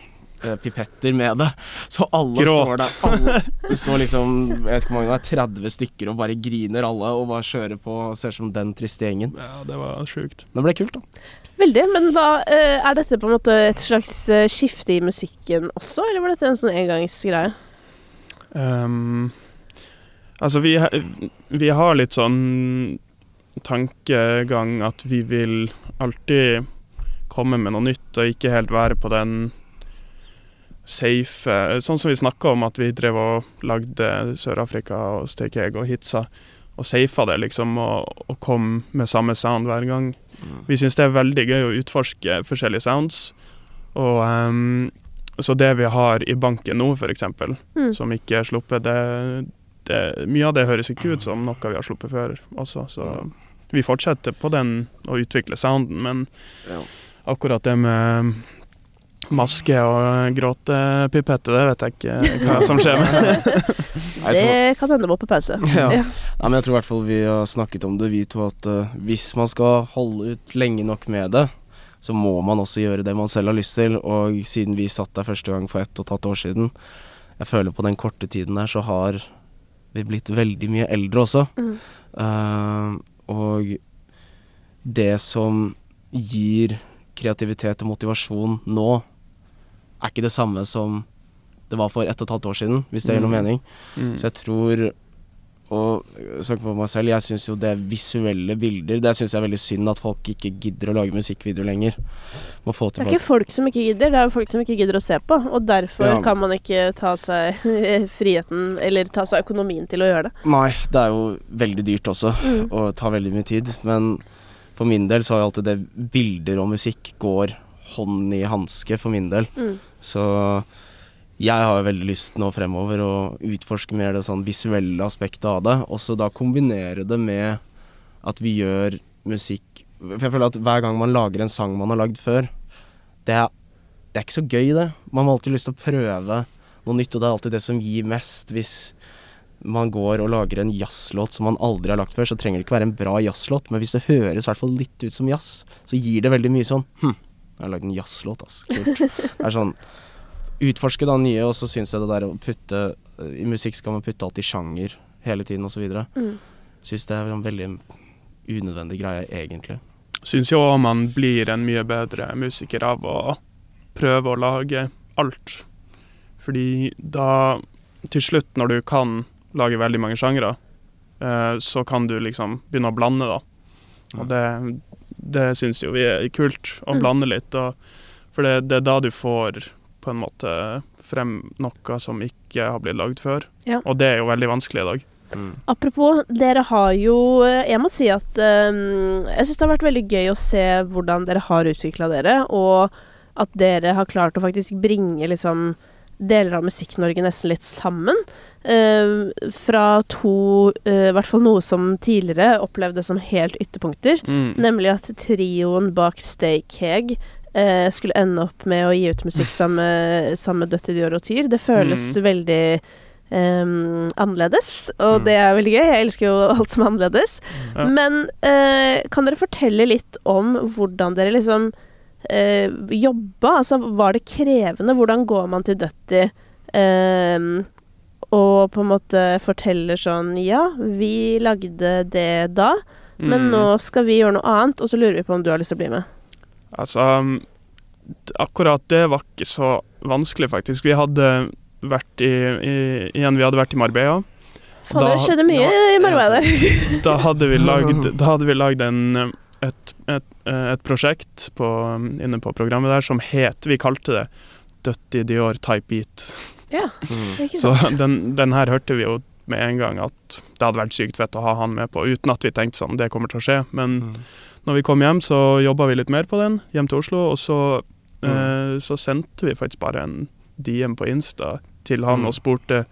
pipetter med det, så alle Gråt. står der alle, Det står liksom jeg vet ikke hvor mange det er, 30 stykker og bare griner alle og bare kjører på og ser som den triste gjengen. Ja, det var sjukt. Det ble kult, da. Veldig. Men hva, eh, er dette på en måte et slags eh, skifte i musikken også, eller var dette en sånn engangsgreie? Um, altså, vi, vi har litt sånn tankegang at vi vil alltid komme med noe nytt og ikke helt være på den safe Sånn som vi snakka om at vi drev og lagde Sør-Afrika og Stake Egg og hitsa, og safa det, liksom, og, og kom med samme sound hver gang. Vi syns det er veldig gøy å utforske forskjellige sounds. Og um, Så det vi har i banken nå, f.eks., Mm. som ikke er sluppet, det, det, mye av det høres ikke ut som noe vi har sluppet før også. Så vi fortsetter på den å utvikle sounden, men Ja. akkurat det med maske og gråtepipette, det vet jeg ikke hva som skjer med. Det kan hende må på pause. Ja. Ja. Nei, men jeg tror i hvert fall vi har snakket om det, vi to, at uh, hvis man skal holde ut lenge nok med det, så må man også gjøre det man selv har lyst til. Og siden vi satt der første gang for ett og et halvt år siden, jeg føler på den korte tiden der, så har vi blitt veldig mye eldre også. Mm. Uh, og det som gir kreativitet og motivasjon nå, er ikke det samme som det var for ett og et halvt år siden, hvis det gir noe Mm. mening. Mm. Så jeg tror Og snakke for meg selv, jeg syns jo det visuelle bilder Det syns jeg er veldig synd at folk ikke gidder å lage musikkvideo lenger. Må få Det er ikke folk som ikke gidder, det er jo folk som ikke gidder å se på. Og derfor Ja. kan man ikke ta seg friheten, eller ta seg økonomien til å gjøre det. Nei, det er jo veldig dyrt også, Mm. og tar veldig mye tid. Men for min del så har jo alltid det bilder og musikk går hånd i hanske, for min del. Mm. Så jeg har jo veldig lyst nå fremover å utforske mer det sånn visuelle aspektet av det. Og så da kombinere det med at vi gjør musikk For jeg føler at hver gang man lager en sang man har lagd før, det er, det er ikke så gøy, det. Man har alltid lyst til å prøve noe nytt, og det er alltid det som gir mest. Hvis man går og lager en jazzlåt som man aldri har lagt før, så trenger det ikke være en bra jazzlåt, men hvis det høres i hvert fall litt ut som jazz, så gir det veldig mye sånn Hm, jeg har lagd en jazzlåt, ass. Kult. Det er sånn Utforske da nye, og så syns jeg det der å putte I musikk skal man putte alt i sjanger hele tiden, osv. Mm. Syns det er en veldig unødvendig greie, egentlig. Syns jo òg man blir en mye bedre musiker av å prøve å lage alt. Fordi da, til slutt, når du kan lage veldig mange sjangre, eh, så kan du liksom begynne å blande, da. Og det, det syns jo vi er kult, å Mm. blande litt. Og, for det, det er da du får på en måte frem noe som ikke har blitt lagd før. Ja. Og det er jo veldig vanskelig i dag. Mm. Apropos, dere har jo Jeg må si at um, jeg syns det har vært veldig gøy å se hvordan dere har utvikla dere, og at dere har klart å faktisk bringe liksom deler av Musikk-Norge nesten litt sammen. Eh, fra to uh, I hvert fall noe som tidligere opplevde som helt ytterpunkter. Mm. Nemlig at trioen bak Stay Keg eh, skulle ende opp med å gi ut musikk sammen med- sammen med Dior og Tyr. Det føles Mm. veldig Um, annerledes, og Mm. det er veldig gøy. Jeg elsker jo alt som er annerledes. Ja. Men uh, kan dere fortelle litt om hvordan dere liksom eh, jobba? Altså, var det krevende? Hvordan går man til Døtti eh, og på en måte forteller sånn Ja, vi lagde det da. Men Mm. nå skal vi gjøre noe annet, og så lurer vi på om du har lyst til å bli med. Altså, akkurat det var ikke så vanskelig, faktisk. Vi hadde vært i, i Igjen, vi hadde vært i Marbella. Fader, det skjedde mye i Marbella der. Da hadde vi lagd, da hadde vi lagd en, et, et, et prosjekt på, um, inne på programmet der som het Vi kalte det Dutty Dior Type Beat. ja, Mm. ikke Så sant. den, den her hørte vi jo med en gang at det hadde vært sykt fett å ha han med på, uten at vi tenkte sånn, det kommer til å skje. Men Mm. når vi kom hjem, så jobba vi litt mer på den, hjem til Oslo, og så, Mm. eh, så sendte vi faktisk bare en DM på Insta til han Mm. og spurte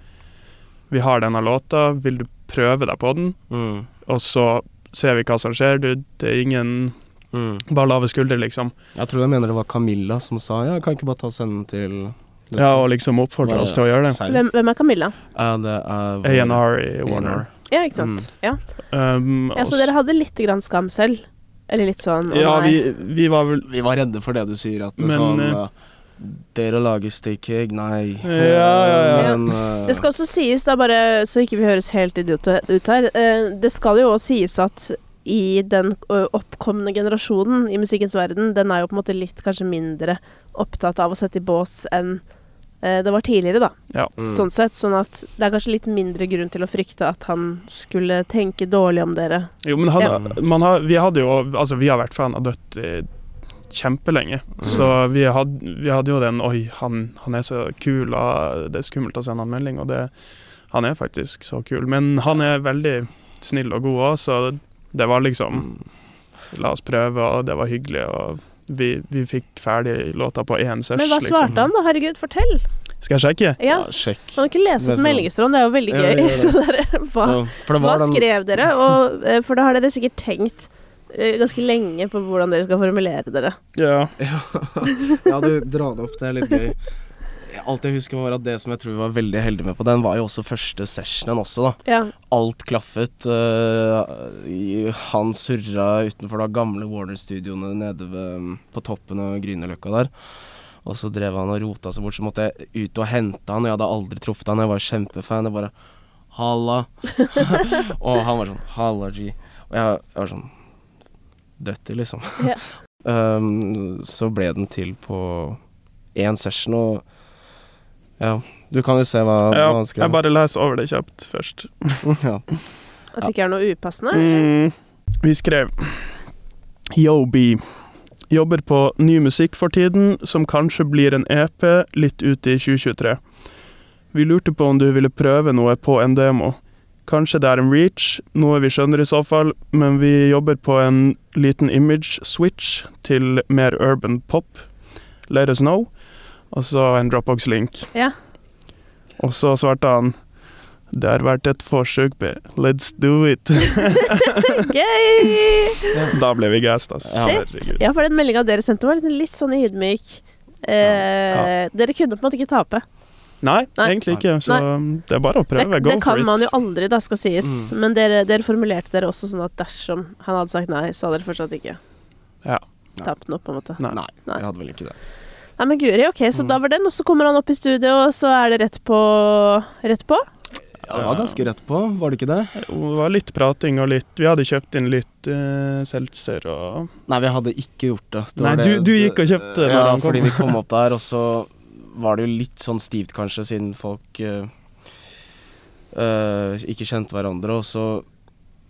Vi har denne låta, vil du prøve deg på den? Mm. Og så ser vi hva som skjer. Du, det er ingen Mm. Bare lave skuldre, liksom. Jeg tror jeg mener det var Camilla som sa ja, kan ikke bare ta senden sende til dette?» Ja, og liksom oppfordre oss til å gjøre det. Hvem, hvem er Camilla? Det er A&R i Warner. Ja, ikke sant. Ja. Um, ja, Så dere hadde litt grann skam selv? Eller litt sånn Ja, vi, vi var vel Vi var redde for det du sier, at det Men, sånn uh, Dere lager steak egg? Nei. Ja, ja, ja. Men uh, Det skal også sies, da bare så ikke vi høres helt idiote ut her uh, Det skal jo også sies at i den oppkommende oppkomne generasjonen i musikkens verden, den er jo på en måte litt kanskje mindre opptatt av å sette i bås enn eh, det var tidligere, da. Ja. Mm. Sånn sett. Sånn at det er kanskje litt mindre grunn til å frykte at han skulle tenke dårlig om dere. Jo, men han, Ja. man har, vi hadde jo Altså, vi har vært fan av Dødt kjempelenge. Mm. Så vi hadde, vi hadde jo den Oi, han, han er så kul, og det er skummelt å sende han melding. Og det, han er faktisk så kul. Men han er veldig snill og god òg, så det var liksom. La oss prøve, og det var hyggelig. Og vi, vi fikk ferdig låta på én sesj. Men hva svarte liksom. han, da? Herregud, fortell! Skal jeg sjekke? Ja. Ja, sjekk. Kan du ikke lese Det opp meldingstråden? Det er jo veldig Ja, gøy. Ja, hva, Ja, for det hva den skrev dere? Og, eh, for da har dere sikkert tenkt eh, ganske lenge på hvordan dere skal formulere dere. Ja. Ja, du drar det opp, det er litt gøy. Alt jeg husker var at det som jeg tror vi var veldig heldige med på den, var jo også første sessionen også, da. Ja. Alt klaffet. Uh, han surra utenfor da gamle Warner-studioene nede ved, på toppen av Grünerløkka der. Og så drev han og rota seg bort, så måtte jeg ut og hente han. Jeg hadde aldri truffet han, jeg var kjempefan. Jeg bare Halla. og han var sånn Halla, G. Og jeg, jeg var sånn Døtter, liksom. Ja. um, så ble den til på én session, og ja. Du kan jo se hva, ja hva han skrev. jeg bare leser over det kjapt først. ja. At det ikke er noe upassende? Mm, vi skrev Yo, B. Jobber på ny musikk for tiden, som kanskje blir en EP litt ute i 2023. Vi lurte på om du ville prøve noe på en demo. Kanskje det er en reach, noe vi skjønner i så fall, men vi jobber på en liten image switch til mer urban pop. Let us know. Og så en Dropbox-link. Ja. Og så svarte han det har vært et forsøk, B. Let's do it. Gøy! Da ble vi gassed, altså. Ja. Shit. Ja, for den meldinga dere sendte, var litt, litt sånn ydmyk. Eh, Dere kunne på en måte ikke tape. Nei, Nei. egentlig ikke. Så det er bare å prøve. det, Go det for kan man jo aldri, da, skal sies. Mm. Men dere, dere formulerte dere også sånn at dersom han hadde sagt nei, så hadde dere fortsatt ikke Ja. tapt noe, på en måte. Nei. Nei, Nei. jeg hadde vel ikke det. Nei, men guri, ok, så Mm. da var den, og så kommer han opp i studio, og så er det rett på Rett på? Ja, det var ganske rett på, var det ikke det? Jo, Det var litt prating og litt Vi hadde kjøpt inn litt uh, seltzer og Nei, vi hadde ikke gjort det. det Nei, var det- du- du gikk og kjøpte det? Ja, kom. fordi vi kom opp der, og så var det jo litt sånn stivt kanskje, siden folk uh, uh, ikke kjente hverandre. Og så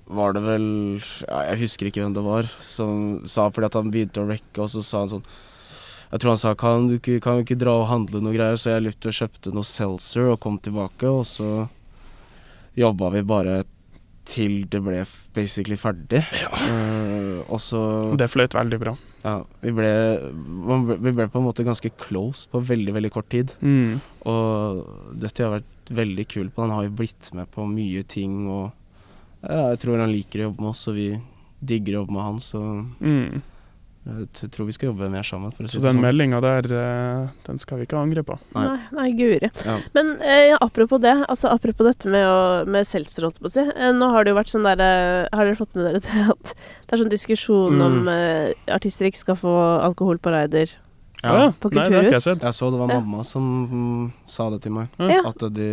var det vel ja, Jeg husker ikke hvem det var som sa fordi at han begynte å rekke, og så sa han sånn Jeg tror han sa kan du ikke, kan du ikke dra og handle noe greier, så jeg løp og kjøpte noe seltzer og kom tilbake, og så jobba vi bare til det ble basically ferdig. Eh, og så Det fløyt veldig bra. ja, vi ble, vi ble på en måte ganske close på veldig, veldig kort tid. Mm. Og Dutty har vært veldig kul på. Han har jo blitt med på mye ting, og ja, jeg tror han liker å jobbe med oss, og vi digger å jobbe med han, så Mm. Jeg tror vi skal jobbe mer sammen. For å si Så den sånn. meldinga der, eh, den skal vi ikke angre på. Nei. Nei, nei guri. Ja. Men eh, apropos det, altså apropos dette med, å, med seltzer, holdt jeg på å si. Eh, nå har det jo vært sånn der eh, Har dere fått med dere det at det er sånn diskusjon Mm. om eh, artister ikke skal få alkohol på raider? Ja. På Nei, det har ikke jeg sett. Jeg så det var Ja. mamma som sa det til meg. Ja. At de,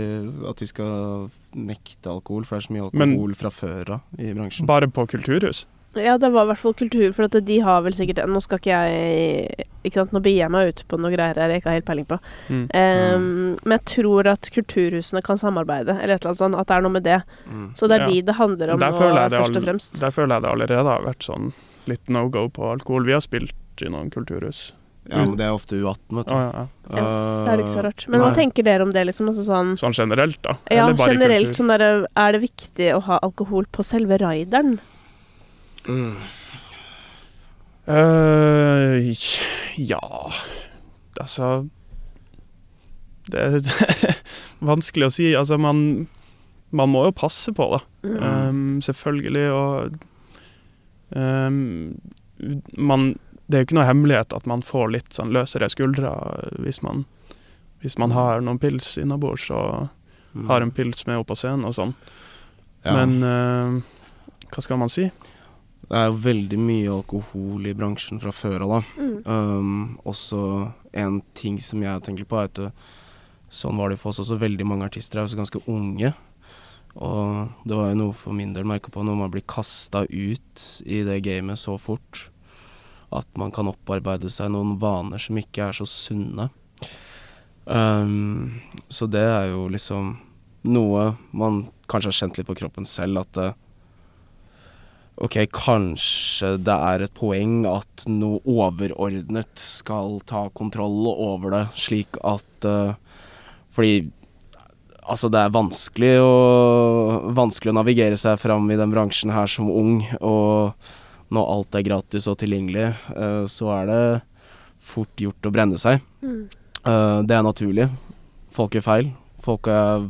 at de skal nekte alkohol, for det er så mye Men- alkohol fra før av i bransjen. Bare på kulturhus. Ja, det var i hvert fall kultur, for at de har vel sikkert Nå skal ikke jeg Ikke sant, nå begir jeg meg ut på noe greier her jeg ikke har helt peiling på. Mm. Ehm, Men jeg tror at kulturhusene kan samarbeide, eller et eller annet sånt. At det er noe med det. Mm. Så det er Ja. de det handler om nå, først og fremst. Der føler jeg det allerede har vært sånn litt no go på alkohol. Vi har spilt i noen kulturhus. Ja, men det er ofte U18, vet du. Ah, ja, ja. Det er ikke så rart. Men hva tenker dere om det, liksom? Altså sånn Sånn generelt, da. Ja, Eller bare generelt sånn der, Er det viktig å ha alkohol på selve raideren? Mm. Eh, ja Altså Det er vanskelig å si. Altså, man, man må jo passe på, da. Mm. Um, selvfølgelig, og um, man Det er jo ikke noe hemmelighet at man får litt sånn løsere skuldre hvis man, hvis man har noen pils innabords og Mm. har en pils med opp på scenen og sånn. Ja. Men uh, hva skal man si? Det er jo veldig mye alkohol i bransjen fra før av, da. Mm. Um, også en ting som jeg tenker på, er at sånn var det for oss også. Veldig mange artister er også ganske unge. Og det var jo noe for min del merka på når man blir kasta ut i det gamet så fort. At man kan opparbeide seg noen vaner som ikke er så sunne. Um, så det er jo liksom noe man kanskje har kjent litt på kroppen selv, at eh, Ok, kanskje det er et poeng at noe overordnet skal ta kontroll over det, slik at uh, Fordi altså, det er vanskelig å, vanskelig å navigere seg fram i den bransjen her som ung, og når alt er gratis og tilgjengelig, uh, så er det fort gjort å brenne seg. Mm. Uh, det er naturlig. Folk gjør feil. Folk er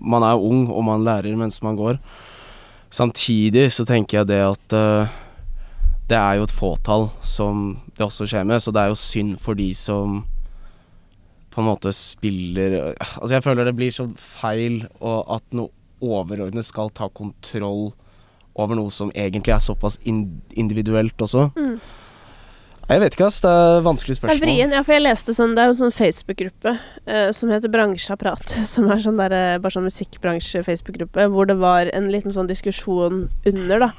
Man er ung, og man lærer mens man går. Samtidig så tenker jeg det at uh, det er jo et fåtall som det også skjer med, så det er jo synd for de som på en måte spiller Altså, jeg føler det blir så feil og at noe overordnet skal ta kontroll over noe som egentlig er såpass individuelt også. Mm. Jeg vet ikke, ass. Det er vanskelig Det er spørsmål. vrien, ja, for jeg leste sånn Det er jo en sånn Facebook-gruppe eh, som heter Bransjeapparat, som er sånn der, eh, bare sånn musikkbransje-Facebook-gruppe, hvor det var en liten sånn diskusjon under, da.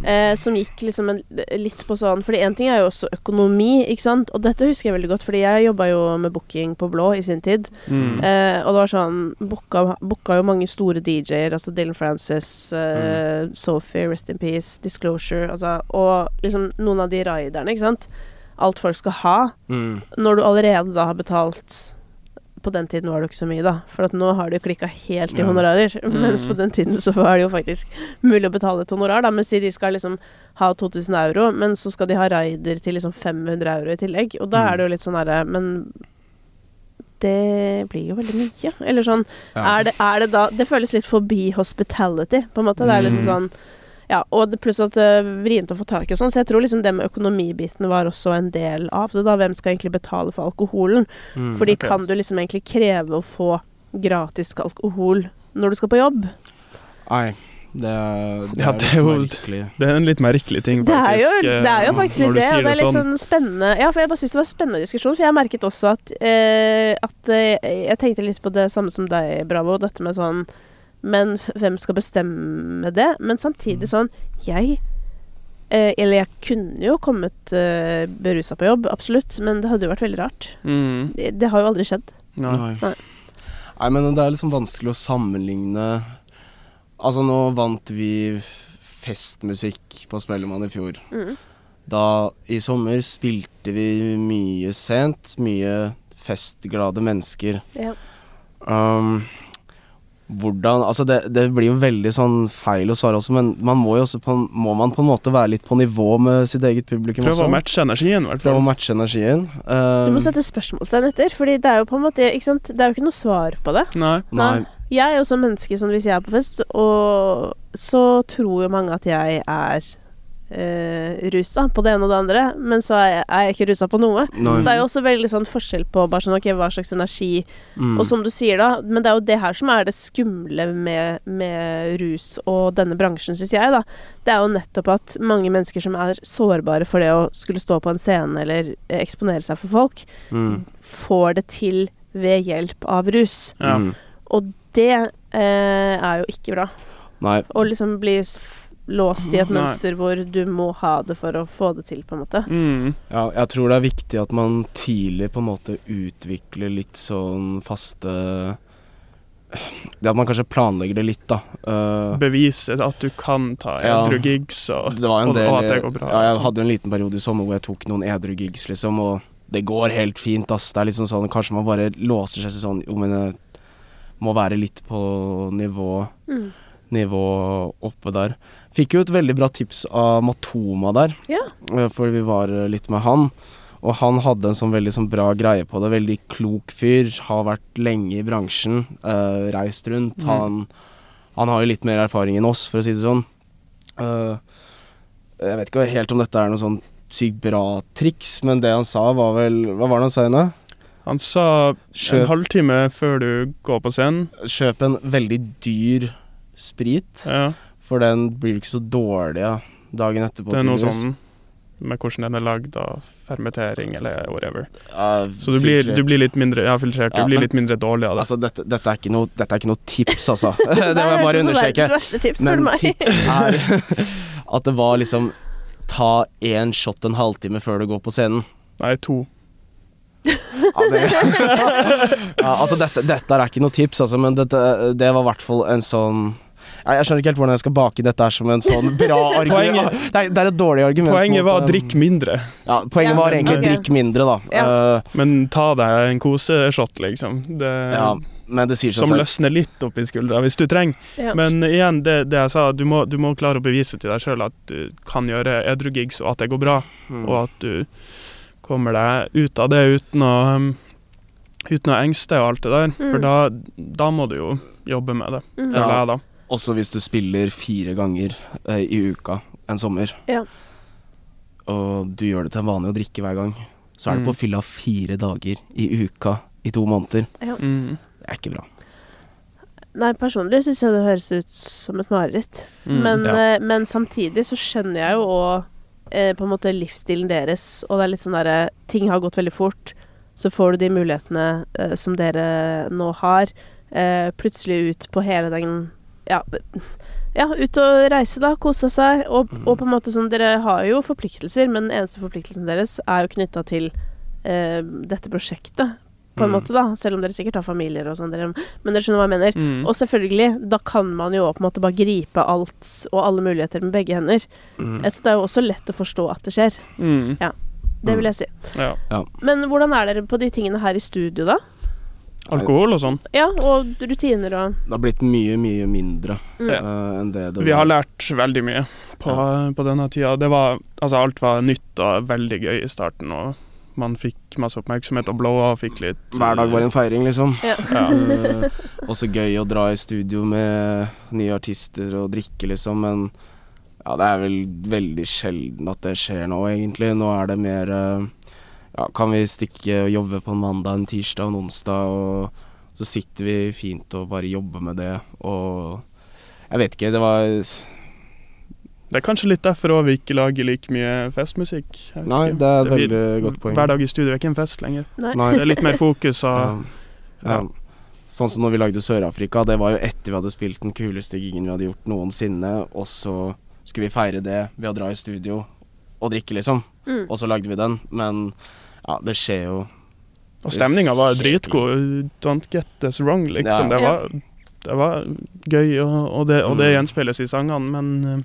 Eh, som gikk liksom en, litt på sånn Fordi én ting er jo også økonomi, ikke sant. Og dette husker jeg veldig godt, fordi jeg jobba jo med booking på Blå i sin tid. Mm. Eh, og det var sånn Booka, booka jo mange store DJ-er, altså Dylan Francis, eh, Sophie, Rest in Peace, Disclosure, altså Og liksom noen av de raiderne, ikke sant. Alt folk skal ha. Mm. Når du allerede da har betalt På den tiden var det jo ikke så mye, da. For at nå har det jo klikka helt i Ja. honorarer. Mens Mm. på den tiden så var det jo faktisk mulig å betale et honorar, da. Men si de skal liksom ha 2000 euro, men så skal de ha raider til liksom 500 euro i tillegg. Og da Mm. er det jo litt sånn herre Men det blir jo veldig mye. Eller sånn Ja. er, det, er det da Det føles litt forbi hospitality, på en måte. Det er liksom Mm. sånn ja, og det, pluss at det er vrient å få tak i og sånn, så jeg tror liksom det med økonomibiten var også en del av det, da. Hvem skal egentlig betale for alkoholen? Mm. Fordi okay. kan du liksom egentlig kreve å få gratis alkohol når du skal på jobb? Nei, det er, det Ja, det er jo-. Det er en litt merkelig ting, faktisk. Det er jo, faktisk. eh, det er jo faktisk litt det. og Det er litt sånn. sånn spennende Ja, for jeg bare syns det var en spennende diskusjon. For jeg merket også at, eh, at eh, Jeg tenkte litt på det samme som deg, Bravo. Dette med sånn Men hvem skal bestemme det? Men samtidig sånn Jeg eh, Eller jeg kunne jo kommet eh, berusa på jobb, absolutt. Men det hadde jo vært veldig rart. Mm. Det, det har jo aldri skjedd. Nei. Nei. Nei, men det er liksom vanskelig å sammenligne Altså, nå vant vi festmusikk på Spellemann i fjor. Mm. Da, i sommer, spilte vi mye sent. Mye festglade mennesker. Ja. Um, hvordan Altså, det, det blir jo veldig sånn feil å svare også, men man må jo også på, må man på en måte være litt på nivå med sitt eget publikum Prøv også. å matche energien, i hvert Prøve å matche energien. Du Um, må sette spørsmålstegn etter, Fordi det er jo på en måte ikke sant? Det er jo ikke noe svar på det. Nei. nei. Jeg er jo som menneske sånn hvis jeg er på fest, og så tror jo mange at jeg er eh, rusa på det ene og det andre, men så er jeg, er jeg ikke rusa på noe. nei. Så det er jo også veldig sånn forskjell på bare sånn, okay, hva slags energi Mm. Og som du sier, da, men det er jo det her som er det skumle med, med rus og denne bransjen, syns jeg, da. Det er jo nettopp at mange mennesker som er sårbare for det å skulle stå på en scene eller eksponere seg for folk, Mm. får det til ved hjelp av rus. Ja. Og det eh, er jo ikke bra. Nei. Å liksom bli låst i et Nei. mønster hvor du må ha det for å få det til, på en måte. Mm. Ja, jeg tror det er viktig at man tidlig på en måte utvikler litt sånn faste Det at man kanskje planlegger det litt, da. Uh, Bevise at du kan ta Ja. gigs, og, det var en og, del og at det går bra. Ja, jeg sånn. hadde en liten periode i sommer hvor jeg tok noen edru gigs, liksom, og det går helt fint, ass. Det er liksom sånn Kanskje man bare låser seg sånn Jo, men jeg må være litt på nivå Mm. Nivå oppe der. Fikk jo et veldig bra tips av Matoma der. Ja. Eh, For vi var eh, litt med han. Og han hadde en sånn veldig sånn bra greie på det. Veldig klok fyr. Har vært lenge i bransjen. Uh, reist rundt. Mm. Han, han har jo litt mer erfaring enn oss, for å si det sånn. Uh, jeg vet ikke helt om dette er noe sånn sykt bra triks, men det han sa var vel Hva var det han sa igjen? da? Han sa en Kjøp, halvtime før du går på scenen. kjøp en veldig dyr sprit, Ja, for den blir ikke så dårlig ja, dagen etterpå. det er noe sånn med hvordan den er lagd av fermentering eller whatever. Ja, Så du blir, du blir litt mindre Ja, filtrert. Du blir men- litt mindre dårlig av det. Altså, dette, dette, er noe, dette er ikke noe tips, altså. det må jeg bare understreke. Tips, Men tips er at det var liksom Ta én shot en halvtime før du går på scenen. Nei, to. Ja, det, ja, altså dette, dette er ikke noe tips, altså, men det var i hvert fall en sånn Jeg skjønner ikke helt hvordan jeg skal bake dette her som en sånn bra argument. Poenget- Det, det er et dårlig argument. Poenget var drikk mindre, Ja, poenget Ja, var egentlig okay. drikk mindre, da. Ja. Uh, men ta deg en koseshot, liksom. Det, ja, men det sier seg som selv. løsner litt opp i skuldra, hvis du trenger. Ja. Men igjen, det, det jeg sa, du må, du må klare å bevise til deg sjøl at du kan gjøre edru-gigs, og at det går bra. Mm. Og at du kommer deg ut av det uten å um, Uten å engste og alt det der. For Mm. da, da må du jo jobbe med det, Mm. føler Ja. jeg da. Også hvis du spiller fire ganger eh, i uka en sommer, Ja. og du gjør det til en vane å drikke hver gang, så er mm. det på fylla fire dager i uka i to måneder. Mm. Det er ikke bra. Nei, personlig syns jeg det høres ut som et mareritt. Mm. Men, Ja. eh, men samtidig så skjønner jeg jo òg eh, på en måte livsstilen deres, og det er litt sånn derre Ting har gått veldig fort. Så får du de mulighetene eh, som dere nå har, eh, plutselig ut på hele den Ja, ja ut og reise, da. Kose seg. Og, og på en måte sånn Dere har jo forpliktelser, men den eneste forpliktelsen deres er jo knytta til eh, dette prosjektet, på en Mm. måte, da. Selv om dere sikkert har familier og sånn, Men dere skjønner hva jeg mener. Mm. Og selvfølgelig, da kan man jo på en måte bare gripe alt og alle muligheter med begge hender. Mm. Så det er jo også lett å forstå at det skjer. Mm. Det vil jeg si. Ja. Men hvordan er dere på de tingene her i studio, da? Alkohol og sånn. Ja, og rutiner og Det har blitt mye, mye mindre Mm. uh, enn det det Vi har lært veldig mye på, på denne tida. Det var, altså alt var nytt og veldig gøy i starten, og man fikk masse oppmerksomhet og blowa og fikk litt Hver dag var en feiring, liksom. Ja. ja. Eh, også gøy å dra i studio med nye artister og drikke, liksom, men ja, det er vel veldig sjelden at det skjer nå, egentlig. Nå er det mer eh, Ja, kan vi stikke og jobbe på en mandag, en tirsdag og en onsdag, og så sitter vi fint og bare jobber med det, og Jeg vet ikke, det var Det er kanskje litt derfor òg vi ikke lager like mye festmusikk. Jeg vet Nei, ikke. det er et blir- veldig godt poeng. Hver dag i studio er ikke en fest lenger. Nei. Nei. Det er litt mer fokus og Ja. Ja. Sånn som når vi lagde Sør-Afrika, det var jo etter vi hadde spilt den kuleste gigen vi hadde gjort noensinne, og så skulle vi feire det ved å dra i studio og drikke, liksom. Mm. Og så lagde vi den, men ja, det skjer jo Og stemninga var dritgod. Don't get this wrong, liksom. Ja. Det, var, det var gøy, og, og, det, og det Mm. gjenspeiles i sangene, men,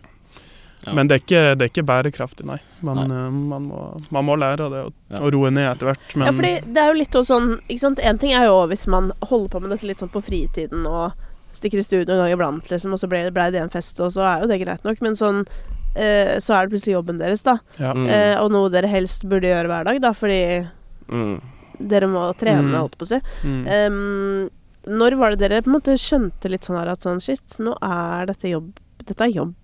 Ja. men det, er ikke, det er ikke bærekraftig, nei. Man, Nei. eh, man, må, man må lære av det og, Ja. og roe ned etter hvert. Men Ja, fordi det er jo litt sånn Ikke sant, En ting er jo hvis man holder på med dette litt sånn på fritiden og stikker i studio en gang iblant, liksom, og så ble, ble det en fest, og så er jo det greit nok, men sånn eh, så er det plutselig jobben deres, da. ja. Mm. Eh, og noe dere helst burde gjøre hver dag, da, fordi mm. dere må trene, Mm. holdt på å si. Mm. Ehm, når var det dere på en måte skjønte litt sånn her at sånn shit, nå er dette jobb Dette er jobb.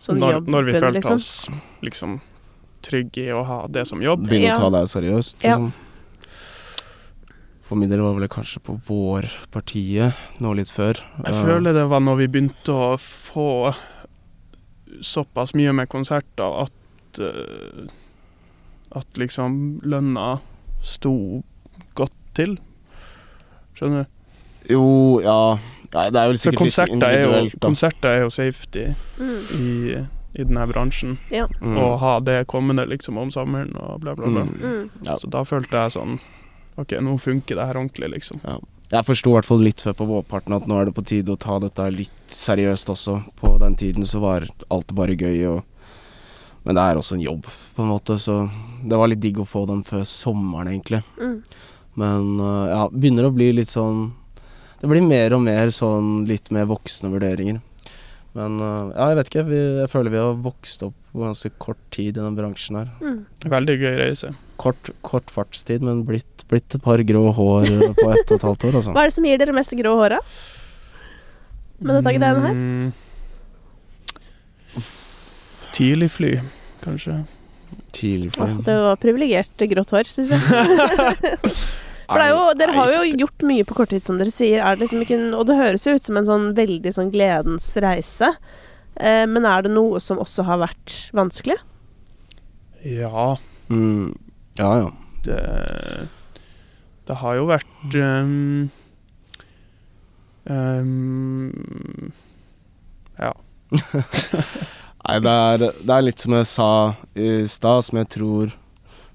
Sånn når, jobben, når vi følte liksom. oss liksom trygge i å ha det som jobb. Begynne Ja. å ta det seriøst, Ja. For min del var vel kanskje på vårpartiet nå litt før. Jeg Eh, føler det var når vi begynte å få såpass mye med konserter at eh, At liksom lønna sto godt til. Skjønner du? Jo, ja. Nei, Det er jo sikkert litt individuelt, da. konserter er jo safety Mm. i, i denne bransjen. Mm. Å ha det kommende liksom om sommeren og bla, bla, bla. Mm. Mm. Ja. Så da følte jeg sånn OK, nå funker det her ordentlig, liksom. Jeg forsto i hvert fall litt før på vårparten at nå er det på tide å ta dette litt seriøst også. På den tiden så var alt bare gøy og Men det er også en jobb, på en måte, så det var litt digg å få den før sommeren, egentlig. Mm. Men øh, ja, begynner å bli litt sånn Det blir mer og mer sånn litt mer voksne vurderinger. Men øh, ja, jeg vet ikke. Vi, jeg føler vi har vokst opp på ganske kort tid i den bransjen her. Mm. Veldig gøy reise. Kort, kort fartstid, men blitt, blitt et par grå hår på ett og et halvt år, Også. Hva er det som gir dere mest grå håra? Med dette greiene her? Mm. Tidlig fly, kanskje. Tidlig fly. det var privilegert grått hår, syns jeg. For det er jo, dere har jo gjort mye på kort tid, som dere sier. Er det liksom ikke, en- og det høres jo ut som en sånn veldig sånn gledens reise. Eh, men er det noe som også har vært vanskelig? Ja, mm, Ja, ja. det Det har jo vært um, um, Ja. Nei, det er, det er litt som jeg sa i stad, som jeg tror